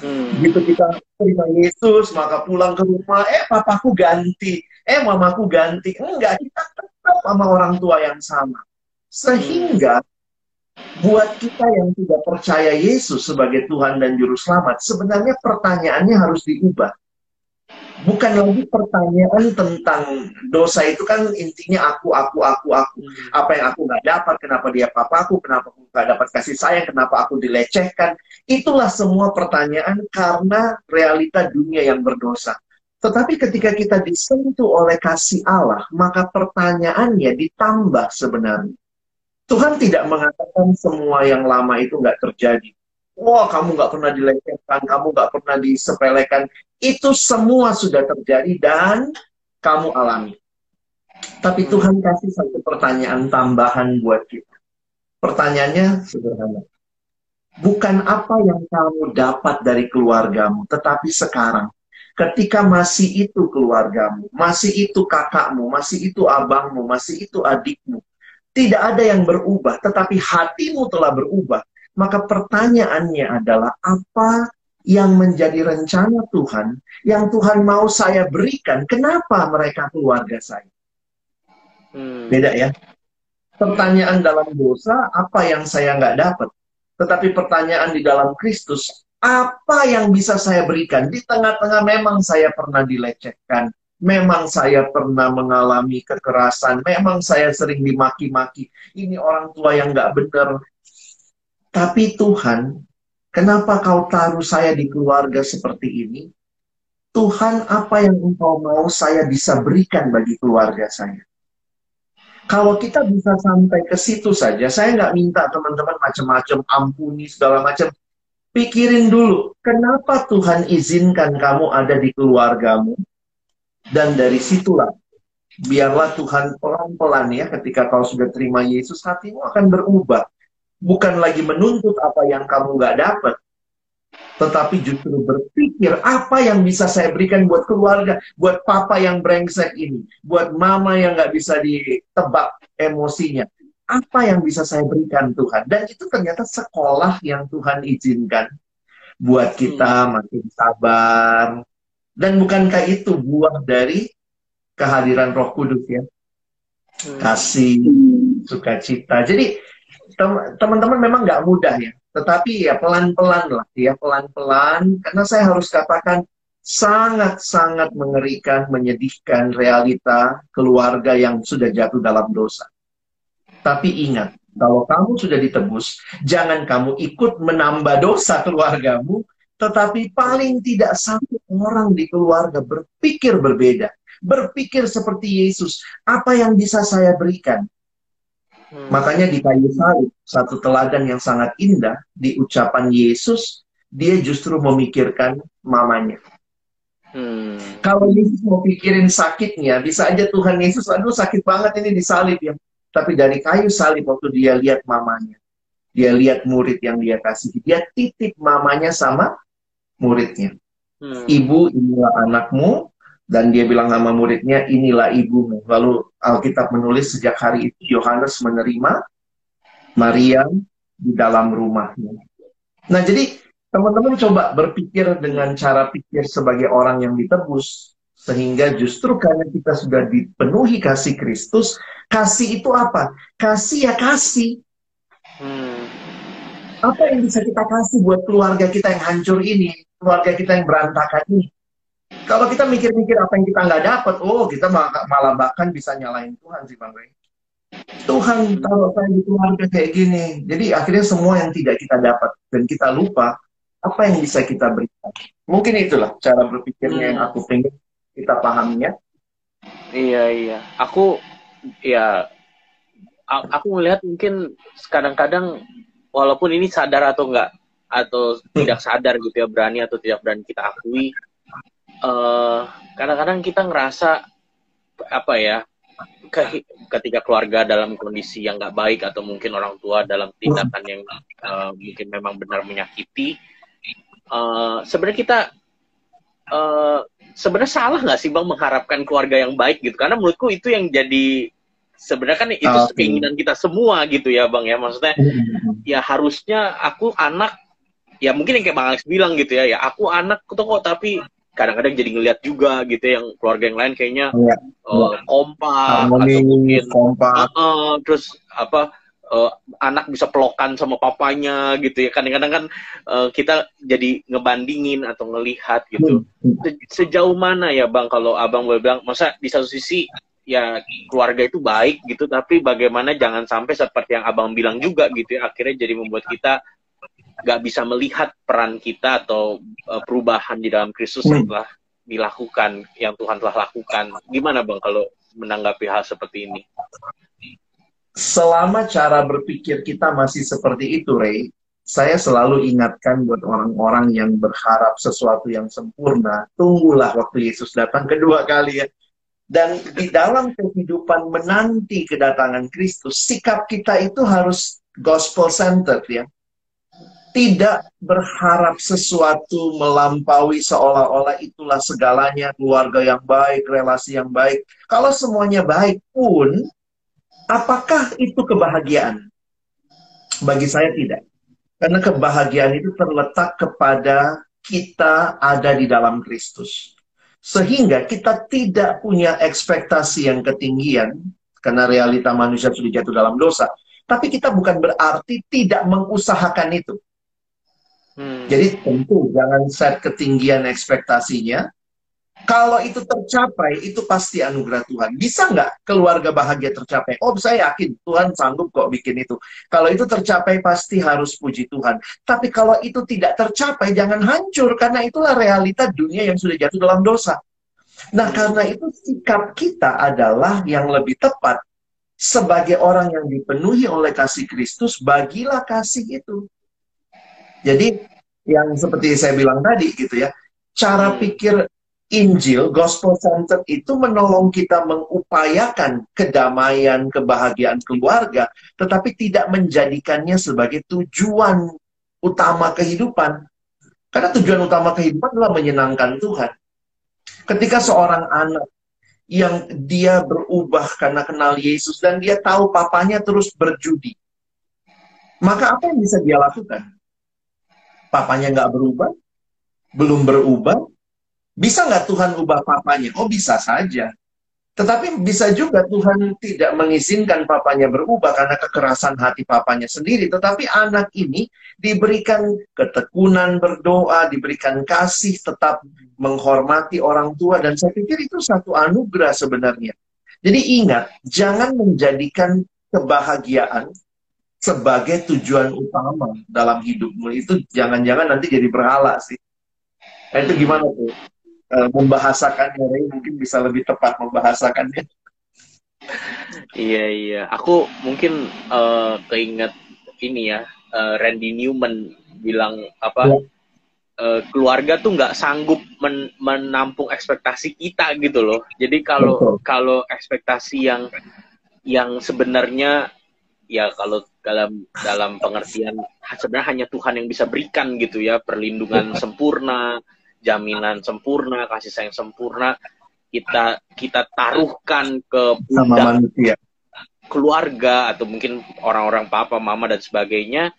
Speaker 3: Hmm. Gitu kita terima Yesus, maka pulang ke rumah, eh papaku ganti, eh mamaku ganti. Enggak, kita tetap sama orang tua yang sama. Sehingga buat kita yang tidak percaya Yesus sebagai Tuhan dan Juru Selamat, sebenarnya pertanyaannya harus diubah bukan lagi pertanyaan tentang dosa itu kan intinya aku aku aku aku. Hmm. apa yang aku nggak dapat kenapa dia papa aku kenapa aku nggak dapat kasih sayang kenapa aku dilecehkan. Itulah semua pertanyaan karena realita dunia yang berdosa. Tetapi ketika kita disentuh oleh kasih Allah maka pertanyaannya ditambah sebenarnya. Tuhan tidak mengatakan semua yang lama itu nggak terjadi. Wah kamu nggak pernah dilecehkan, kamu nggak pernah disepelekan. Itu semua sudah terjadi dan kamu alami. Tapi Tuhan kasih satu pertanyaan tambahan buat kita. Pertanyaannya sederhana. Bukan apa yang kamu dapat dari keluargamu, tetapi sekarang. Ketika masih itu keluargamu, masih itu kakakmu, masih itu abangmu, masih itu adikmu. Tidak ada yang berubah, tetapi hatimu telah berubah maka pertanyaannya adalah apa yang menjadi rencana Tuhan, yang Tuhan mau saya berikan, kenapa mereka keluarga saya? Hmm. Beda ya. Pertanyaan dalam dosa, apa yang saya nggak dapat? Tetapi pertanyaan di dalam Kristus, apa yang bisa saya berikan? Di tengah-tengah memang saya pernah dilecehkan, memang saya pernah mengalami kekerasan, memang saya sering dimaki-maki. Ini orang tua yang nggak benar, tapi Tuhan, kenapa kau taruh saya di keluarga seperti ini? Tuhan, apa yang engkau mau saya bisa berikan bagi keluarga saya? Kalau kita bisa sampai ke situ saja, saya nggak minta teman-teman macam-macam, ampuni segala macam. Pikirin dulu, kenapa Tuhan izinkan kamu ada di keluargamu? Dan dari situlah, biarlah Tuhan pelan-pelan ya, ketika kau sudah terima Yesus, hatimu akan berubah bukan lagi menuntut apa yang kamu nggak dapat, tetapi justru berpikir apa yang bisa saya berikan buat keluarga, buat papa yang brengsek ini, buat mama yang nggak bisa ditebak emosinya. Apa yang bisa saya berikan Tuhan? Dan itu ternyata sekolah yang Tuhan izinkan buat kita hmm. makin sabar. Dan bukankah itu buah dari kehadiran Roh Kudus ya? Hmm. Kasih, sukacita. Jadi teman-teman memang nggak mudah ya. Tetapi ya pelan-pelan lah, ya pelan-pelan. Karena saya harus katakan sangat-sangat mengerikan, menyedihkan realita keluarga yang sudah jatuh dalam dosa. Tapi ingat, kalau kamu sudah ditebus, jangan kamu ikut menambah dosa keluargamu, tetapi paling tidak satu orang di keluarga berpikir berbeda. Berpikir seperti Yesus, apa yang bisa saya berikan? Hmm. Makanya di kayu salib, satu teladan yang sangat indah di ucapan Yesus, dia justru memikirkan mamanya. Hmm. Kalau Yesus mau pikirin sakitnya, bisa aja Tuhan Yesus, aduh sakit banget ini di salib ya. Tapi dari kayu salib waktu dia lihat mamanya, dia lihat murid yang dia kasih, dia titip mamanya sama muridnya. Hmm. Ibu inilah anakmu, dan dia bilang sama muridnya inilah ibumu. Lalu Alkitab menulis sejak hari itu Yohanes menerima Maria di dalam rumahnya. Nah jadi teman-teman coba berpikir dengan cara pikir sebagai orang yang ditebus sehingga justru karena kita sudah dipenuhi kasih Kristus kasih itu apa? Kasih ya kasih. Hmm. apa yang bisa kita kasih buat keluarga kita yang hancur ini keluarga kita yang berantakan ini kalau kita mikir-mikir apa yang kita nggak dapat, oh kita malah bahkan bisa nyalain Tuhan sih Bang Ray. Tuhan taruh saya di keluarga kayak gini. Jadi akhirnya semua yang tidak kita dapat dan kita lupa apa yang bisa kita berikan. Mungkin itulah cara berpikirnya yang aku pengen kita pahaminya.
Speaker 2: Iya iya. Aku ya aku melihat mungkin kadang-kadang walaupun ini sadar atau enggak atau tidak sadar gitu ya berani atau tidak berani kita akui eh, kadang-kadang kita ngerasa apa ya ke, ketika keluarga dalam kondisi yang nggak baik atau mungkin orang tua dalam tindakan yang uh, mungkin memang benar menyakiti uh, sebenarnya kita uh, sebenarnya salah nggak sih bang mengharapkan keluarga yang baik gitu karena menurutku itu yang jadi sebenarnya kan itu okay. keinginan kita semua gitu ya bang ya maksudnya mm-hmm. ya harusnya aku anak ya mungkin yang kayak bang Alex bilang gitu ya ya aku anak tuh kok tapi kadang-kadang jadi ngeliat juga gitu ya, yang keluarga yang lain kayaknya ya, uh, kompak Harmoni, atau mungkin kompak. Uh, uh, terus apa uh, anak bisa pelokan sama papanya gitu ya. Kadang-kadang kan uh, kita jadi ngebandingin atau ngelihat gitu. Hmm. Se sejauh mana ya bang kalau abang boleh bilang? Masa di satu sisi ya keluarga itu baik gitu tapi bagaimana jangan sampai seperti yang abang bilang juga gitu ya akhirnya jadi membuat kita nggak bisa melihat peran kita atau uh, perubahan di dalam Kristus hmm. telah dilakukan yang Tuhan telah lakukan. Gimana bang kalau menanggapi hal seperti ini?
Speaker 3: Selama cara berpikir kita masih seperti itu, Ray, saya selalu ingatkan buat orang-orang yang berharap sesuatu yang sempurna, tunggulah waktu Yesus datang kedua kali ya. Dan di dalam kehidupan menanti kedatangan Kristus, sikap kita itu harus gospel centered ya tidak berharap sesuatu melampaui seolah-olah itulah segalanya keluarga yang baik, relasi yang baik. Kalau semuanya baik pun, apakah itu kebahagiaan? Bagi saya tidak. Karena kebahagiaan itu terletak kepada kita ada di dalam Kristus. Sehingga kita tidak punya ekspektasi yang ketinggian, karena realita manusia sudah jatuh dalam dosa. Tapi kita bukan berarti tidak mengusahakan itu Hmm. Jadi tentu jangan set ketinggian ekspektasinya. Kalau itu tercapai, itu pasti anugerah Tuhan. Bisa nggak keluarga bahagia tercapai? Oh, saya yakin Tuhan sanggup kok bikin itu. Kalau itu tercapai, pasti harus puji Tuhan. Tapi kalau itu tidak tercapai, jangan hancur. Karena itulah realita dunia yang sudah jatuh dalam dosa. Nah, karena itu sikap kita adalah yang lebih tepat. Sebagai orang yang dipenuhi oleh kasih Kristus, bagilah kasih itu. Jadi yang seperti saya bilang tadi gitu ya, cara hmm. pikir Injil, gospel center itu menolong kita mengupayakan kedamaian, kebahagiaan keluarga, tetapi tidak menjadikannya sebagai tujuan utama kehidupan. Karena tujuan utama kehidupan adalah menyenangkan Tuhan. Ketika seorang anak yang dia berubah karena kenal Yesus dan dia tahu papanya terus berjudi, maka apa yang bisa dia lakukan? Papanya nggak berubah, belum berubah, bisa nggak Tuhan ubah papanya? Oh bisa saja. Tetapi bisa juga Tuhan tidak mengizinkan papanya berubah karena kekerasan hati papanya sendiri. Tetapi anak ini diberikan ketekunan berdoa, diberikan kasih, tetap menghormati orang tua. Dan saya pikir itu satu anugerah sebenarnya. Jadi ingat, jangan menjadikan kebahagiaan sebagai tujuan utama dalam hidupmu. Itu jangan-jangan nanti jadi berhala sih. Nah, itu gimana tuh? uh, membahasakannya Ray mungkin bisa lebih tepat membahasakannya
Speaker 2: iya iya aku mungkin uh, keinget ini ya uh, Randy Newman bilang apa ya. uh, keluarga tuh nggak sanggup men menampung ekspektasi kita gitu loh jadi kalau kalau ekspektasi yang yang sebenarnya ya kalau dalam dalam pengertian sebenarnya hanya Tuhan yang bisa berikan gitu ya perlindungan [LAUGHS] sempurna jaminan sempurna, kasih sayang sempurna kita kita taruhkan ke
Speaker 3: manusia
Speaker 2: keluarga atau mungkin orang-orang papa, mama dan sebagainya.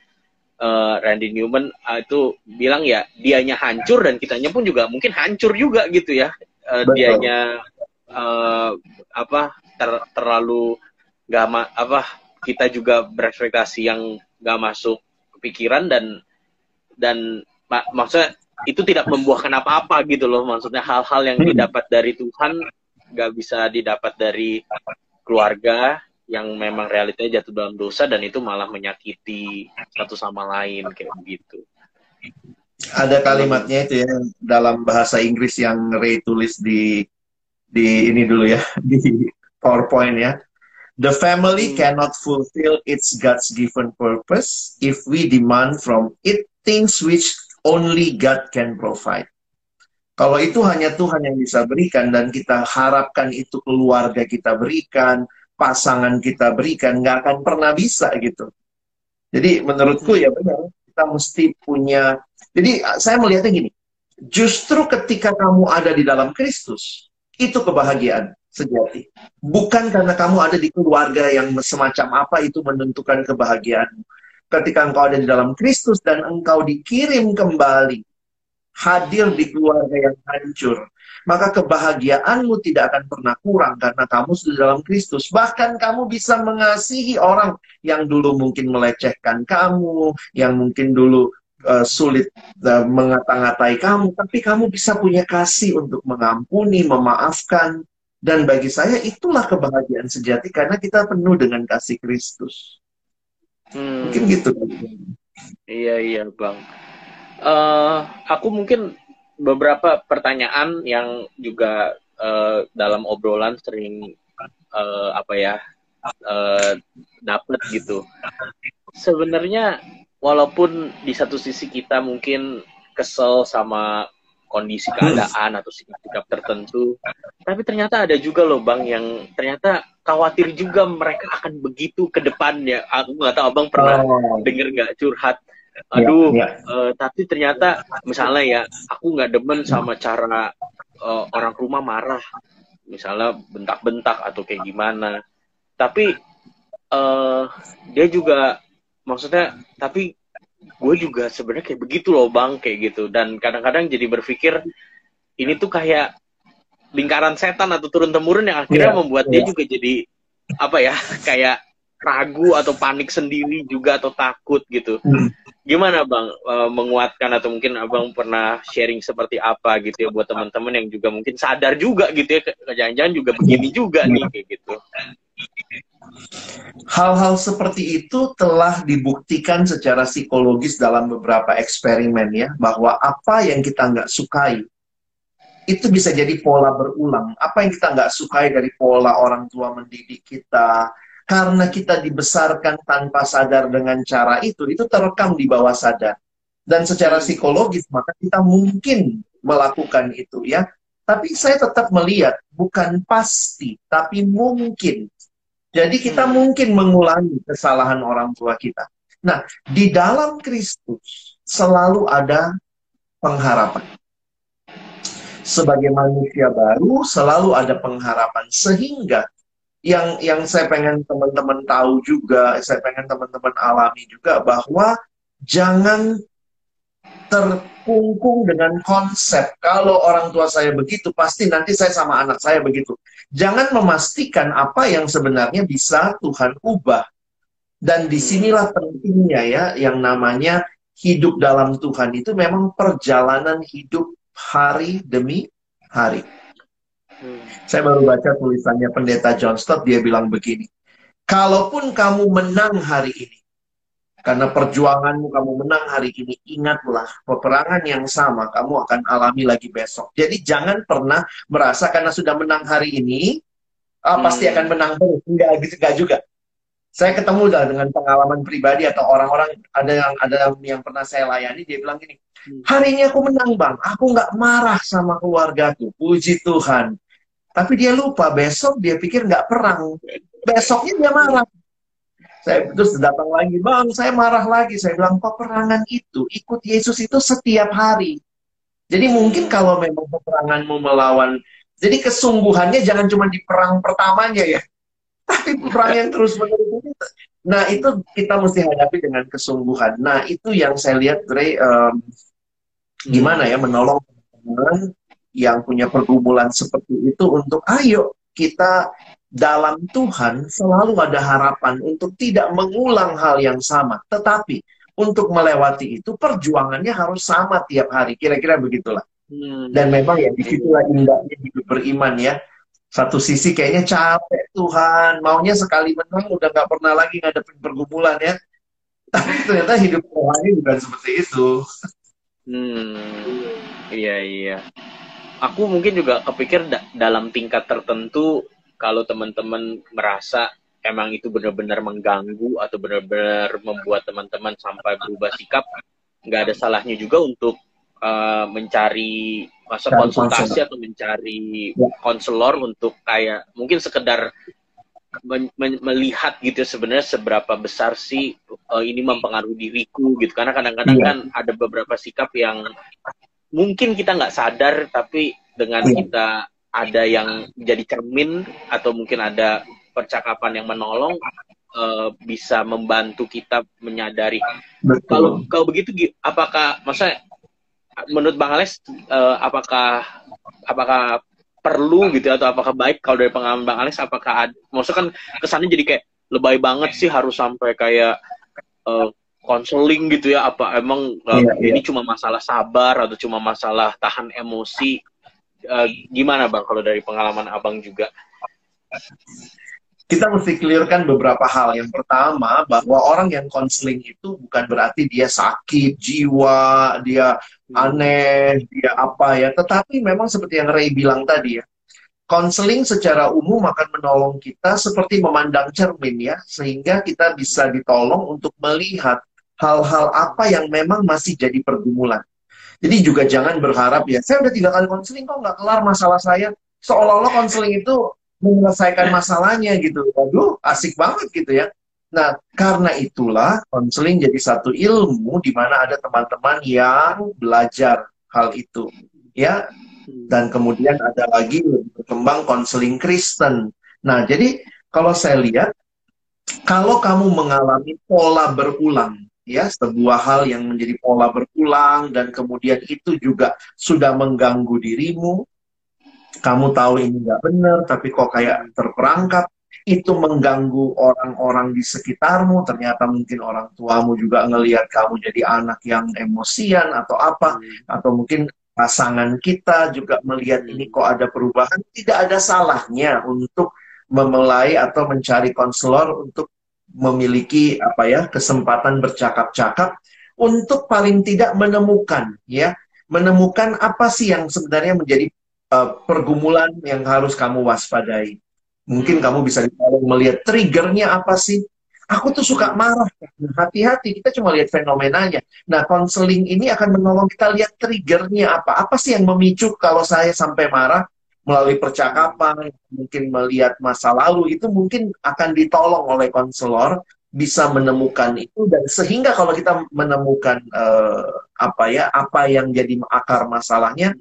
Speaker 2: Uh, Randy Newman uh, itu bilang ya dianya hancur dan kitanya pun juga mungkin hancur juga gitu ya. Uh, dianya uh, apa ter, terlalu gak ma apa kita juga berekspektasi yang gak masuk pikiran dan dan mak maksudnya itu tidak membuahkan apa-apa gitu loh maksudnya hal-hal yang hmm. didapat dari Tuhan nggak bisa didapat dari keluarga yang memang realitanya jatuh dalam dosa dan itu malah menyakiti satu sama lain kayak begitu.
Speaker 3: Ada kalimatnya itu ya dalam bahasa Inggris yang Ray tulis di di ini dulu ya [LAUGHS] di PowerPoint ya. The family hmm. cannot fulfill its God's given purpose if we demand from it things which only God can provide. Kalau itu hanya Tuhan yang bisa berikan dan kita harapkan itu keluarga kita berikan, pasangan kita berikan, nggak akan pernah bisa gitu. Jadi menurutku ya benar, kita mesti punya. Jadi saya melihatnya gini, justru ketika kamu ada di dalam Kristus, itu kebahagiaan sejati. Bukan karena kamu ada di keluarga yang semacam apa itu menentukan kebahagiaanmu ketika engkau ada di dalam Kristus dan engkau dikirim kembali hadir di keluarga yang hancur, maka kebahagiaanmu tidak akan pernah kurang karena kamu sudah dalam Kristus. Bahkan kamu bisa mengasihi orang yang dulu mungkin melecehkan kamu, yang mungkin dulu uh, sulit uh, mengata-ngatai kamu, tapi kamu bisa punya kasih untuk mengampuni, memaafkan. Dan bagi saya itulah kebahagiaan sejati karena kita penuh dengan kasih Kristus. Hmm. Mungkin gitu.
Speaker 2: Iya iya bang. Uh, aku mungkin beberapa pertanyaan yang juga uh, dalam obrolan sering uh, apa ya uh, dapet gitu. Sebenarnya walaupun di satu sisi kita mungkin kesel sama kondisi keadaan atau sikap-sikap tertentu. Tapi ternyata ada juga loh bang yang ternyata khawatir juga mereka akan begitu ke depannya. Aku nggak tahu abang pernah oh. denger nggak curhat. Ya, Aduh, ya, ya. Uh, tapi ternyata misalnya ya aku nggak demen sama cara uh, orang rumah marah, misalnya bentak-bentak atau kayak gimana. Tapi uh, dia juga maksudnya tapi gue juga sebenarnya kayak begitu loh bang kayak gitu dan kadang-kadang jadi berpikir ini tuh kayak lingkaran setan atau turun temurun yang akhirnya yeah, membuat yeah. dia juga jadi apa ya [LAUGHS] kayak ragu atau panik sendiri juga atau takut gitu. Hmm. Gimana bang e, menguatkan atau mungkin abang pernah sharing seperti apa gitu ya buat teman-teman yang juga mungkin sadar juga gitu ya jangan-jangan juga begini juga nih kayak gitu.
Speaker 3: Hal-hal seperti itu telah dibuktikan secara psikologis dalam beberapa eksperimen ya, bahwa apa yang kita nggak sukai itu bisa jadi pola berulang. Apa yang kita nggak sukai dari pola orang tua mendidik kita, karena kita dibesarkan tanpa sadar dengan cara itu, itu terekam di bawah sadar. Dan secara psikologis, maka kita mungkin melakukan itu ya. Tapi saya tetap melihat, bukan pasti, tapi mungkin jadi kita hmm. mungkin mengulangi kesalahan orang tua kita. Nah, di dalam Kristus selalu ada pengharapan. Sebagai manusia baru selalu ada pengharapan sehingga yang yang saya pengen teman-teman tahu juga, saya pengen teman-teman alami juga bahwa jangan terkungkung dengan konsep kalau orang tua saya begitu pasti nanti saya sama anak saya begitu. Jangan memastikan apa yang sebenarnya bisa Tuhan ubah. Dan di sinilah pentingnya ya yang namanya hidup dalam Tuhan itu memang perjalanan hidup hari demi hari. Hmm. Saya baru baca tulisannya pendeta John Stott, dia bilang begini, kalaupun kamu menang hari ini, karena perjuanganmu kamu menang hari ini, ingatlah peperangan yang sama kamu akan alami lagi besok. Jadi jangan pernah merasa karena sudah menang hari ini, ah, pasti hmm. akan menang terus. Enggak gitu, enggak juga. Saya ketemu dengan pengalaman pribadi atau orang-orang ada yang ada yang pernah saya layani, dia bilang gini. Hari ini aku menang bang, aku nggak marah sama keluargaku, puji Tuhan. Tapi dia lupa besok dia pikir nggak perang, besoknya dia marah saya terus datang lagi, bang, saya marah lagi. Saya bilang, peperangan itu ikut Yesus itu setiap hari. Jadi mungkin kalau memang peperanganmu melawan, jadi kesungguhannya jangan cuma di perang pertamanya ya, tapi perang yang terus menerus. Nah itu kita mesti hadapi dengan kesungguhan. Nah itu yang saya lihat, Dre, um, gimana ya menolong teman yang punya pergumulan seperti itu untuk ayo kita dalam Tuhan selalu ada harapan untuk tidak mengulang hal yang sama. Tetapi untuk melewati itu perjuangannya harus sama tiap hari. Kira-kira begitulah. Hmm. Dan memang ya di situlah indahnya hidup beriman ya. Satu sisi kayaknya capek Tuhan, maunya sekali menang udah nggak pernah lagi ngadepin pergumulan ya. [LAUGHS] Tapi ternyata hidup rohani bukan seperti itu.
Speaker 2: Hmm, iya iya. Aku mungkin juga kepikir da dalam tingkat tertentu kalau teman-teman merasa emang itu benar-benar mengganggu atau benar-benar membuat teman-teman sampai berubah sikap, nggak ada salahnya juga untuk uh, mencari masa konsultasi atau mencari ya. konselor untuk kayak mungkin sekedar men men melihat gitu sebenarnya seberapa besar sih uh, ini mempengaruhi diriku gitu karena kadang-kadang ya. kan ada beberapa sikap yang mungkin kita nggak sadar tapi dengan ya. kita ada yang jadi cermin atau mungkin ada percakapan yang menolong uh, bisa membantu kita menyadari. Betul. Kalau kalau begitu apakah masa menurut Bang Alex uh, apakah apakah perlu gitu atau apakah baik kalau dari pengalaman Bang Alex apakah ada, maksudnya kan kesannya jadi kayak lebay banget sih harus sampai kayak uh, konseling gitu ya apa emang uh, ini cuma masalah sabar atau cuma masalah tahan emosi uh, gimana bang kalau dari pengalaman abang juga?
Speaker 3: Kita mesti clearkan beberapa hal. Yang pertama, bahwa orang yang konseling itu bukan berarti dia sakit jiwa, dia aneh, dia apa ya. Tetapi memang seperti yang Ray bilang tadi ya, konseling secara umum akan menolong kita seperti memandang cermin ya, sehingga kita bisa ditolong untuk melihat hal-hal apa yang memang masih jadi pergumulan. Jadi juga jangan berharap ya, saya udah tiga kali konseling kok nggak kelar masalah saya. Seolah-olah konseling itu menyelesaikan masalahnya gitu. Waduh, asik banget gitu ya. Nah, karena itulah konseling jadi satu ilmu di mana ada teman-teman yang belajar hal itu. Ya, dan kemudian ada lagi berkembang konseling Kristen. Nah, jadi kalau saya lihat, kalau kamu mengalami pola berulang, ya sebuah hal yang menjadi pola berulang dan kemudian itu juga sudah mengganggu dirimu kamu tahu ini nggak benar tapi kok kayak terperangkap. Itu mengganggu orang-orang di sekitarmu. Ternyata mungkin orang tuamu juga ngelihat kamu jadi anak yang emosian atau apa. Hmm. atau mungkin pasangan kita juga melihat ini kok ada perubahan. Tidak ada salahnya untuk memulai atau mencari konselor untuk memiliki apa ya kesempatan bercakap-cakap untuk paling tidak menemukan ya. Menemukan apa sih yang sebenarnya menjadi uh, pergumulan yang harus kamu waspadai. Mungkin kamu bisa melihat triggernya apa sih? Aku tuh suka marah. Hati-hati, kita cuma lihat fenomenanya. Nah, konseling ini akan menolong kita lihat triggernya apa. Apa sih yang memicu kalau saya sampai marah? melalui percakapan, mungkin melihat masa lalu itu mungkin akan ditolong oleh konselor bisa menemukan itu dan sehingga kalau kita menemukan uh, apa ya apa yang jadi akar masalahnya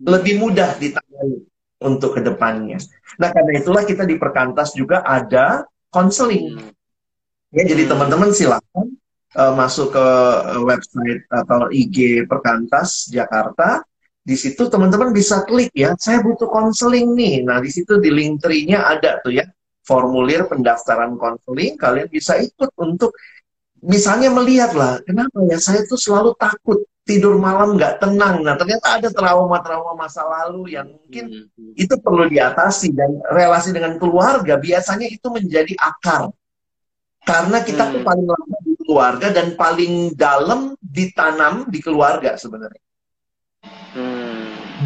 Speaker 3: lebih mudah ditangani untuk ke depannya. Nah karena itulah kita di perkantas juga ada konseling. Ya jadi teman-teman silakan uh, masuk ke uh, website atau IG Perkantas Jakarta, di situ teman-teman bisa klik ya, saya butuh konseling nih. Nah, di situ di link tree-nya ada tuh ya, formulir pendaftaran konseling, kalian bisa ikut untuk misalnya melihat lah, kenapa ya saya tuh selalu takut tidur malam nggak tenang. Nah, ternyata ada trauma-trauma masa lalu yang mungkin hmm. itu perlu diatasi dan relasi dengan keluarga biasanya itu menjadi akar. Karena kita hmm. tuh paling lama di keluarga dan paling dalam ditanam di keluarga sebenarnya. Hmm.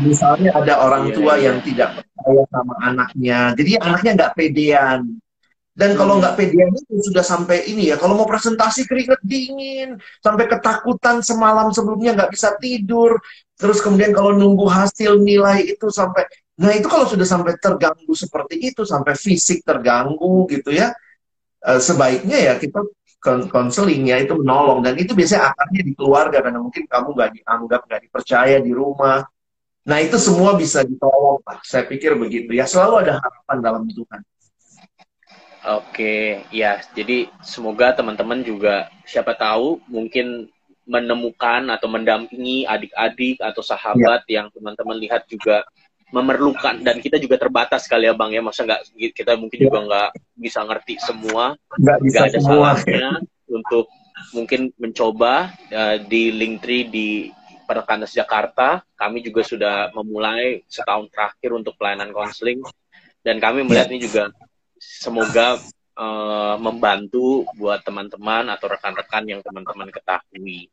Speaker 3: Misalnya ada orang iya, tua iya. yang tidak percaya sama anaknya, jadi anaknya nggak pedean. Dan kalau hmm. nggak pedean itu sudah sampai ini ya, kalau mau presentasi keringet dingin, sampai ketakutan semalam sebelumnya nggak bisa tidur, terus kemudian kalau nunggu hasil nilai itu sampai, nah itu kalau sudah sampai terganggu seperti itu, sampai fisik terganggu gitu ya, eh, sebaiknya ya kita konseling ya itu menolong. Dan itu biasanya akarnya di keluarga karena mungkin kamu nggak dianggap nggak dipercaya di rumah. Nah itu semua bisa ditolong lah. Saya pikir begitu ya. Selalu ada harapan dalam Tuhan
Speaker 2: oke ya jadi semoga teman-teman juga siapa tahu mungkin menemukan atau mendampingi adik-adik atau sahabat ya. yang teman-teman lihat juga memerlukan dan kita juga terbatas kali ya bang ya masa nggak kita mungkin juga iya. nggak bisa ngerti semua
Speaker 3: nggak bisa
Speaker 2: ada semua. salahnya untuk mungkin mencoba uh, di Linktree di Perkanas Jakarta kami juga sudah memulai setahun terakhir untuk pelayanan konseling dan kami melihat ini juga semoga uh, membantu buat teman-teman atau rekan-rekan yang teman-teman ketahui.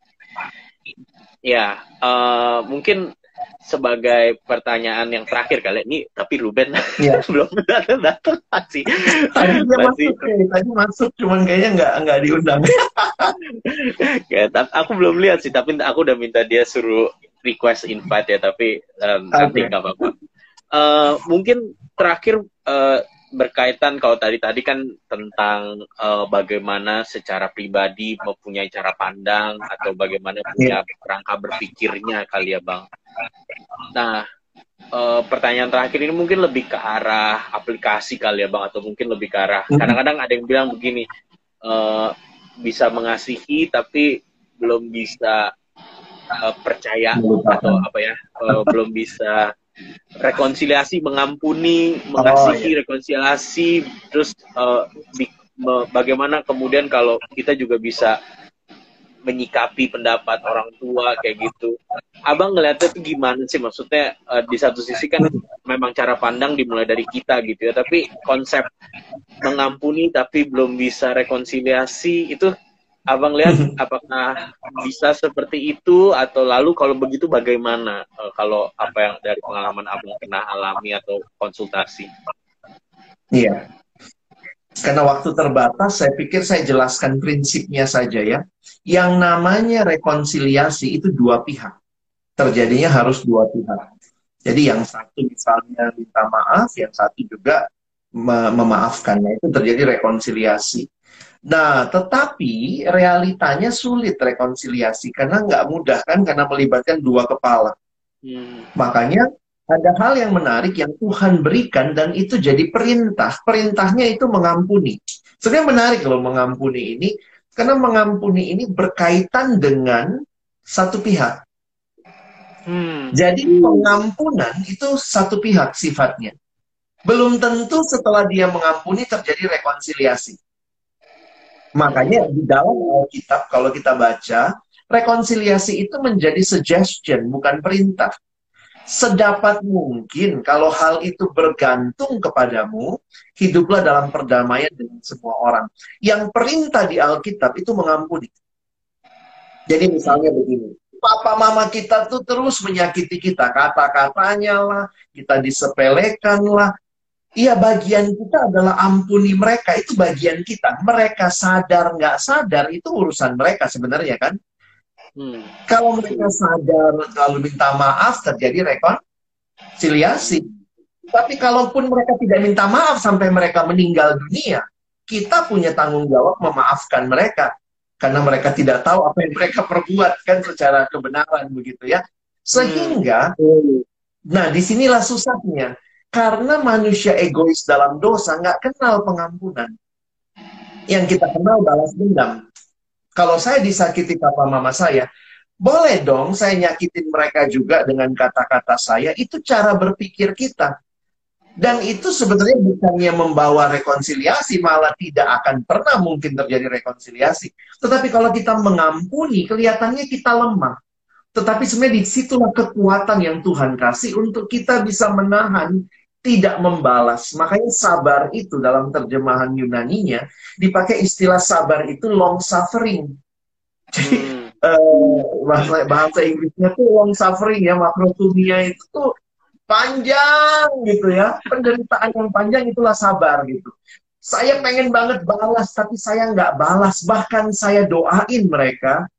Speaker 2: Ya uh, mungkin sebagai pertanyaan yang terakhir kali ini tapi Ruben [LAUGHS] ya. belum datang datang masih
Speaker 3: tadi dia masih masuk, tadi masuk cuman kayaknya nggak nggak diundang.
Speaker 2: Ya, aku belum lihat sih tapi aku udah minta dia suruh request invite ya tapi um, okay. nanti nggak apa-apa. Uh, mungkin terakhir uh, berkaitan kalau tadi tadi kan tentang uh, bagaimana secara pribadi mempunyai cara pandang atau bagaimana punya kerangka berpikirnya kali ya bang. Nah uh, pertanyaan terakhir ini mungkin lebih ke arah aplikasi kali ya bang atau mungkin lebih ke arah mm-hmm. kadang-kadang ada yang bilang begini uh, bisa mengasihi tapi belum bisa uh, percaya atau apa ya uh, belum bisa rekonsiliasi, mengampuni, mengasihi, oh, iya. rekonsiliasi, terus uh, bagaimana kemudian kalau kita juga bisa menyikapi pendapat orang tua kayak gitu. Abang ngeliatnya tuh gimana sih maksudnya uh, di satu sisi kan memang cara pandang dimulai dari kita gitu ya, tapi konsep mengampuni tapi belum bisa rekonsiliasi itu Abang lihat [LAUGHS] apakah bisa seperti itu atau lalu kalau begitu bagaimana uh, kalau apa yang dari pengalaman Abang pernah alami atau konsultasi?
Speaker 3: Iya. Karena waktu terbatas, saya pikir saya jelaskan prinsipnya saja ya. Yang namanya rekonsiliasi itu dua pihak. Terjadinya harus dua pihak. Jadi yang satu misalnya minta maaf, yang satu juga memaafkannya itu terjadi rekonsiliasi. Nah, tetapi realitanya sulit rekonsiliasi karena nggak mudah kan karena melibatkan dua kepala. Hmm. Makanya ada hal yang menarik yang Tuhan berikan dan itu jadi perintah. Perintahnya itu mengampuni. Sebenarnya menarik loh mengampuni ini karena mengampuni ini berkaitan dengan satu pihak. Hmm. Jadi pengampunan itu satu pihak sifatnya. Belum tentu setelah dia mengampuni terjadi rekonsiliasi. Makanya di dalam Alkitab kalau kita baca, rekonsiliasi itu menjadi suggestion, bukan perintah. Sedapat mungkin kalau hal itu bergantung kepadamu, hiduplah dalam perdamaian dengan semua orang. Yang perintah di Alkitab itu mengampuni. Jadi misalnya begini, papa mama kita tuh terus menyakiti kita, kata-katanya lah, kita disepelekan lah, Iya bagian kita adalah ampuni mereka itu bagian kita. Mereka sadar nggak sadar itu urusan mereka sebenarnya kan. Hmm. Kalau mereka sadar lalu minta maaf terjadi rekonsiliasi. Tapi kalaupun mereka tidak minta maaf sampai mereka meninggal dunia, kita punya tanggung jawab memaafkan mereka karena mereka tidak tahu apa yang mereka perbuat kan secara kebenaran begitu ya. Sehingga, hmm. nah di sinilah susahnya karena manusia egois dalam dosa nggak kenal pengampunan. Yang kita kenal balas dendam. Kalau saya disakiti papa mama saya, boleh dong saya nyakitin mereka juga dengan kata-kata saya. Itu cara berpikir kita. Dan itu sebenarnya bukannya membawa rekonsiliasi, malah tidak akan pernah mungkin terjadi rekonsiliasi. Tetapi kalau kita mengampuni, kelihatannya kita lemah. Tetapi sebenarnya di situlah kekuatan yang Tuhan kasih untuk kita bisa menahan, tidak membalas. Makanya sabar itu dalam terjemahan Yunaninya, dipakai istilah sabar itu long suffering. Jadi hmm. uh, bahasa, bahasa Inggrisnya tuh long suffering ya, makrotumia itu tuh panjang gitu ya. Penderitaan yang panjang itulah sabar gitu. Saya pengen banget balas, tapi saya nggak balas. Bahkan saya doain mereka.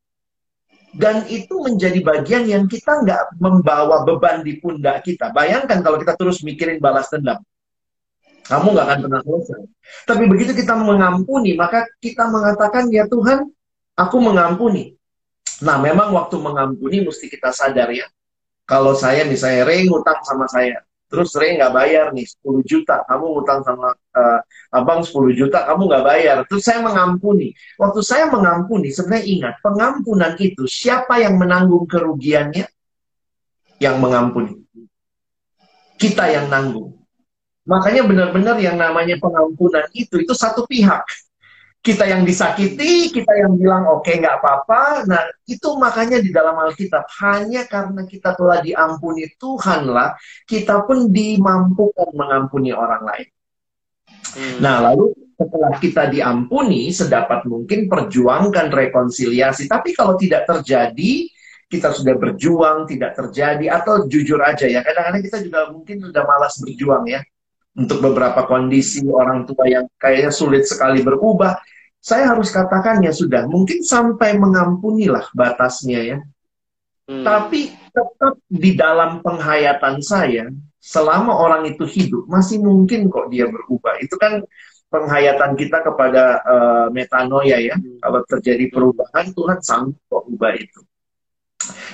Speaker 3: Dan itu menjadi bagian yang kita nggak membawa beban di pundak kita. Bayangkan kalau kita terus mikirin balas dendam. Kamu nggak akan pernah selesai. Tapi begitu kita mengampuni, maka kita mengatakan, ya Tuhan, aku mengampuni. Nah, memang waktu mengampuni mesti kita sadar ya, kalau saya misalnya Ray ngutang sama saya, terus Ray nggak bayar nih 10 juta, kamu ngutang sama uh, abang 10 juta, kamu nggak bayar, terus saya mengampuni. Waktu saya mengampuni, sebenarnya ingat, pengampunan itu siapa yang menanggung kerugiannya? Yang mengampuni. Kita yang nanggung. Makanya benar-benar yang namanya pengampunan itu, itu satu pihak kita yang disakiti, kita yang bilang oke okay, nggak apa-apa. Nah itu makanya di dalam Alkitab hanya karena kita telah diampuni Tuhan lah, kita pun dimampukan mengampuni orang lain. Hmm. Nah lalu setelah kita diampuni, sedapat mungkin perjuangkan rekonsiliasi. Tapi kalau tidak terjadi, kita sudah berjuang, tidak terjadi, atau jujur aja ya, kadang-kadang kita juga mungkin sudah malas berjuang ya untuk beberapa kondisi orang tua yang kayaknya sulit sekali berubah, saya harus katakan ya sudah, mungkin sampai mengampunilah batasnya ya. Hmm. Tapi tetap di dalam penghayatan saya, selama orang itu hidup, masih mungkin kok dia berubah. Itu kan penghayatan kita kepada uh, metanoia ya. Hmm. Kalau terjadi perubahan, Tuhan sanggup kok ubah itu.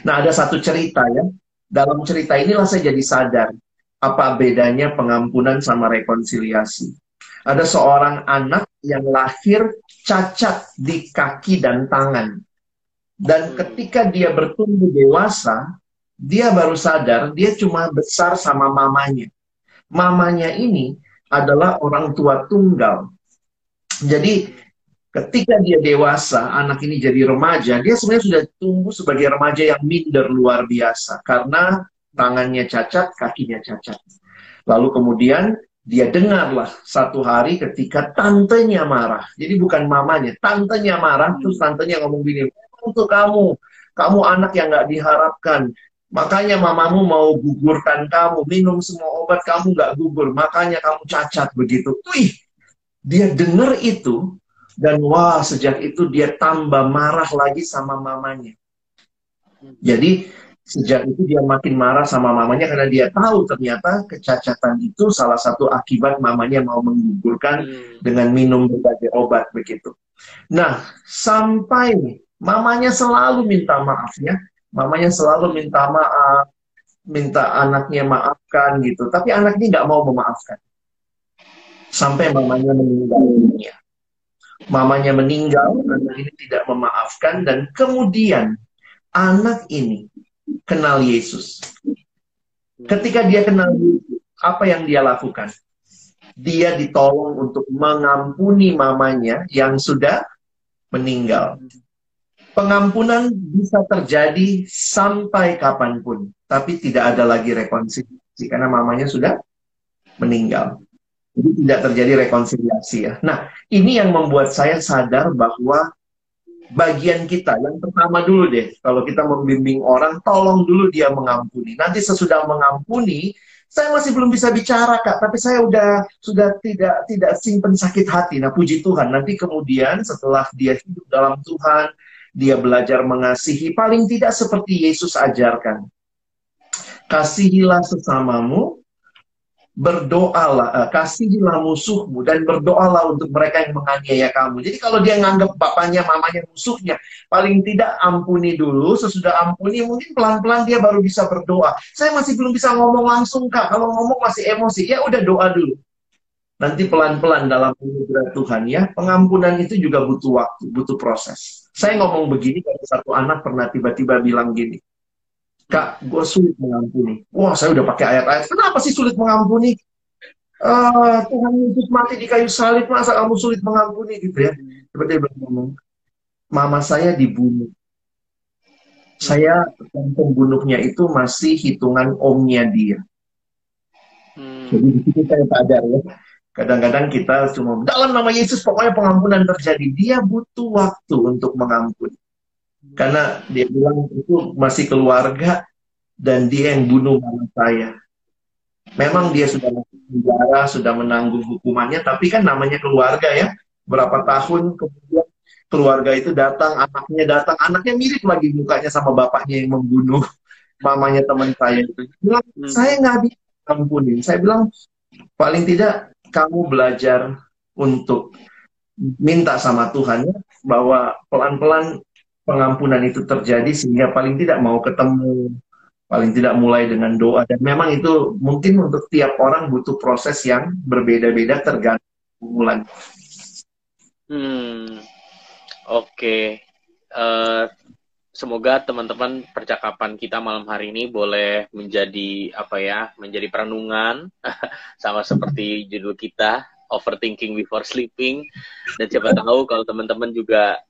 Speaker 3: Nah ada satu cerita ya. Dalam cerita inilah saya jadi sadar apa bedanya pengampunan sama rekonsiliasi. Ada seorang anak yang lahir cacat di kaki dan tangan. Dan hmm. ketika dia bertumbuh dewasa, dia baru sadar dia cuma besar sama mamanya. Mamanya ini adalah orang tua tunggal. Jadi ketika dia dewasa, anak ini jadi remaja, dia sebenarnya sudah tumbuh sebagai remaja yang minder luar biasa karena tangannya cacat, kakinya cacat. Lalu kemudian dia dengarlah satu hari ketika tantenya marah. Jadi bukan mamanya, tantenya marah, terus tantenya ngomong gini, untuk kamu, kamu anak yang gak diharapkan. Makanya mamamu mau gugurkan kamu, minum semua obat kamu gak gugur, makanya kamu cacat begitu. Wih, dia dengar itu, dan wah sejak itu dia tambah marah lagi sama mamanya. Jadi Sejak itu dia makin marah sama mamanya karena dia tahu ternyata kecacatan itu salah satu akibat mamanya mau menggugurkan hmm. dengan minum berbagai obat begitu. Nah, sampai mamanya selalu minta maaf ya. Mamanya selalu minta maaf, minta anaknya maafkan gitu. Tapi anaknya nggak mau memaafkan. Sampai mamanya meninggal dunia. Mamanya meninggal, anak ini tidak memaafkan dan kemudian anak ini kenal Yesus. Ketika dia kenal Yesus, apa yang dia lakukan? Dia ditolong untuk mengampuni mamanya yang sudah meninggal. Pengampunan bisa terjadi sampai kapan pun, tapi tidak ada lagi rekonsiliasi karena mamanya sudah meninggal. Jadi tidak terjadi rekonsiliasi ya. Nah, ini yang membuat saya sadar bahwa bagian kita. Yang pertama dulu deh, kalau kita membimbing orang, tolong dulu dia mengampuni. Nanti sesudah mengampuni, saya masih belum bisa bicara kak, tapi saya udah sudah tidak tidak simpen sakit hati. Nah puji Tuhan, nanti kemudian setelah dia hidup dalam Tuhan, dia belajar mengasihi, paling tidak seperti Yesus ajarkan. Kasihilah sesamamu berdoalah, uh, kasihilah musuhmu dan berdoalah untuk mereka yang menganiaya kamu. Jadi kalau dia nganggap bapaknya, mamanya musuhnya, paling tidak ampuni dulu. Sesudah ampuni, mungkin pelan-pelan dia baru bisa berdoa. Saya masih belum bisa ngomong langsung kak. Kalau ngomong masih emosi, ya udah doa dulu. Nanti pelan-pelan dalam anugerah Tuhan ya, pengampunan itu juga butuh waktu, butuh proses. Saya ngomong begini satu anak pernah tiba-tiba bilang gini, Kak, gue sulit mengampuni. Wah, saya udah pakai ayat-ayat. Kenapa sih sulit mengampuni? Uh, Tuhan Yesus mati di kayu salib, masa kamu sulit mengampuni gitu ya? Seperti dia ngomong, mama saya dibunuh. Saya pembunuhnya itu masih hitungan omnya dia. Hmm. Jadi di situ saya sadar ya. Kadang-kadang kita cuma dalam nama Yesus pokoknya pengampunan terjadi. Dia butuh waktu untuk mengampuni. Karena dia bilang itu masih keluarga dan dia yang bunuh mama saya. Memang dia sudah masuk penjara, sudah menanggung hukumannya, tapi kan namanya keluarga ya. Berapa tahun kemudian keluarga itu datang, anaknya datang, anaknya mirip lagi mukanya sama bapaknya yang membunuh [LAUGHS] mamanya teman saya itu. Bilang, hmm. saya nggak bisa ampunin. Saya bilang, paling tidak kamu belajar untuk minta sama Tuhan ya, bahwa pelan-pelan pengampunan itu terjadi sehingga paling tidak mau ketemu paling tidak mulai dengan doa dan memang itu mungkin untuk tiap orang butuh proses yang berbeda-beda tergantung bulan.
Speaker 2: Hmm, oke. Okay. Uh, eh, semoga teman-teman percakapan kita malam hari ini boleh menjadi apa ya, menjadi perenungan [LAUGHS] sama seperti judul kita overthinking before sleeping dan siapa tahu kalau teman-teman juga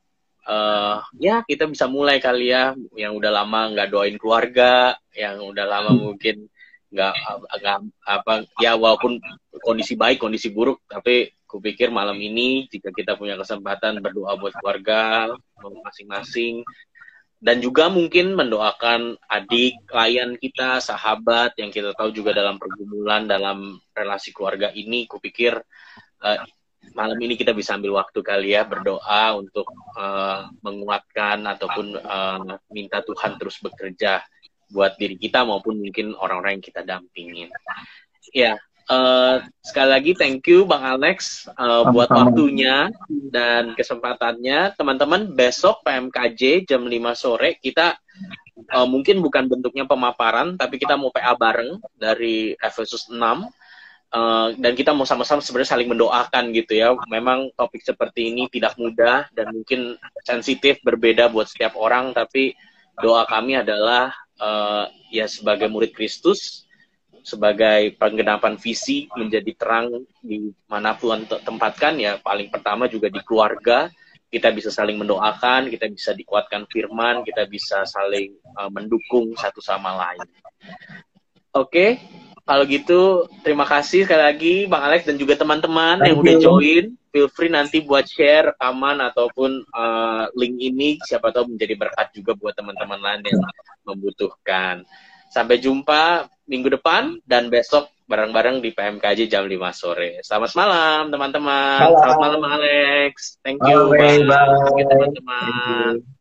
Speaker 2: uh, ya kita bisa mulai kali ya yang udah lama nggak doain keluarga yang udah lama hmm. mungkin nggak nggak apa ya walaupun kondisi baik kondisi buruk tapi kupikir malam ini jika kita punya kesempatan berdoa buat keluarga masing-masing dan juga mungkin mendoakan adik, klien kita, sahabat yang kita tahu juga dalam pergumulan dalam relasi keluarga ini, kupikir uh, malam ini kita bisa ambil waktu kali ya berdoa untuk uh, menguatkan ataupun uh, minta Tuhan terus bekerja buat diri kita maupun mungkin orang-orang yang kita dampingin. Ya, uh, sekali lagi thank you Bang Alex uh, buat waktunya dan kesempatannya. Teman-teman, besok PMKJ jam 5 sore kita uh, mungkin bukan bentuknya pemaparan tapi kita mau PA bareng dari Efesus 6 Uh, dan kita mau sama-sama sebenarnya saling mendoakan gitu ya. Memang topik seperti ini tidak mudah dan mungkin sensitif berbeda buat setiap orang, tapi doa kami adalah uh, ya sebagai murid Kristus, sebagai penggenapan visi menjadi terang di mana Tuhan tempatkan ya paling pertama juga di keluarga kita bisa saling mendoakan, kita bisa dikuatkan firman, kita bisa saling uh, mendukung satu sama lain. Oke, okay? Kalau gitu, terima kasih sekali lagi Bang Alex dan juga teman-teman yang udah join. Feel free nanti buat share rekaman ataupun uh, link ini siapa tahu menjadi berkat juga buat teman-teman lain yang membutuhkan. Sampai jumpa minggu depan dan besok bareng-bareng di PMKJ jam 5 sore. Selamat malam teman-teman. Selamat malam Alex. Thank you. Bye. Bye. Thank you teman-teman.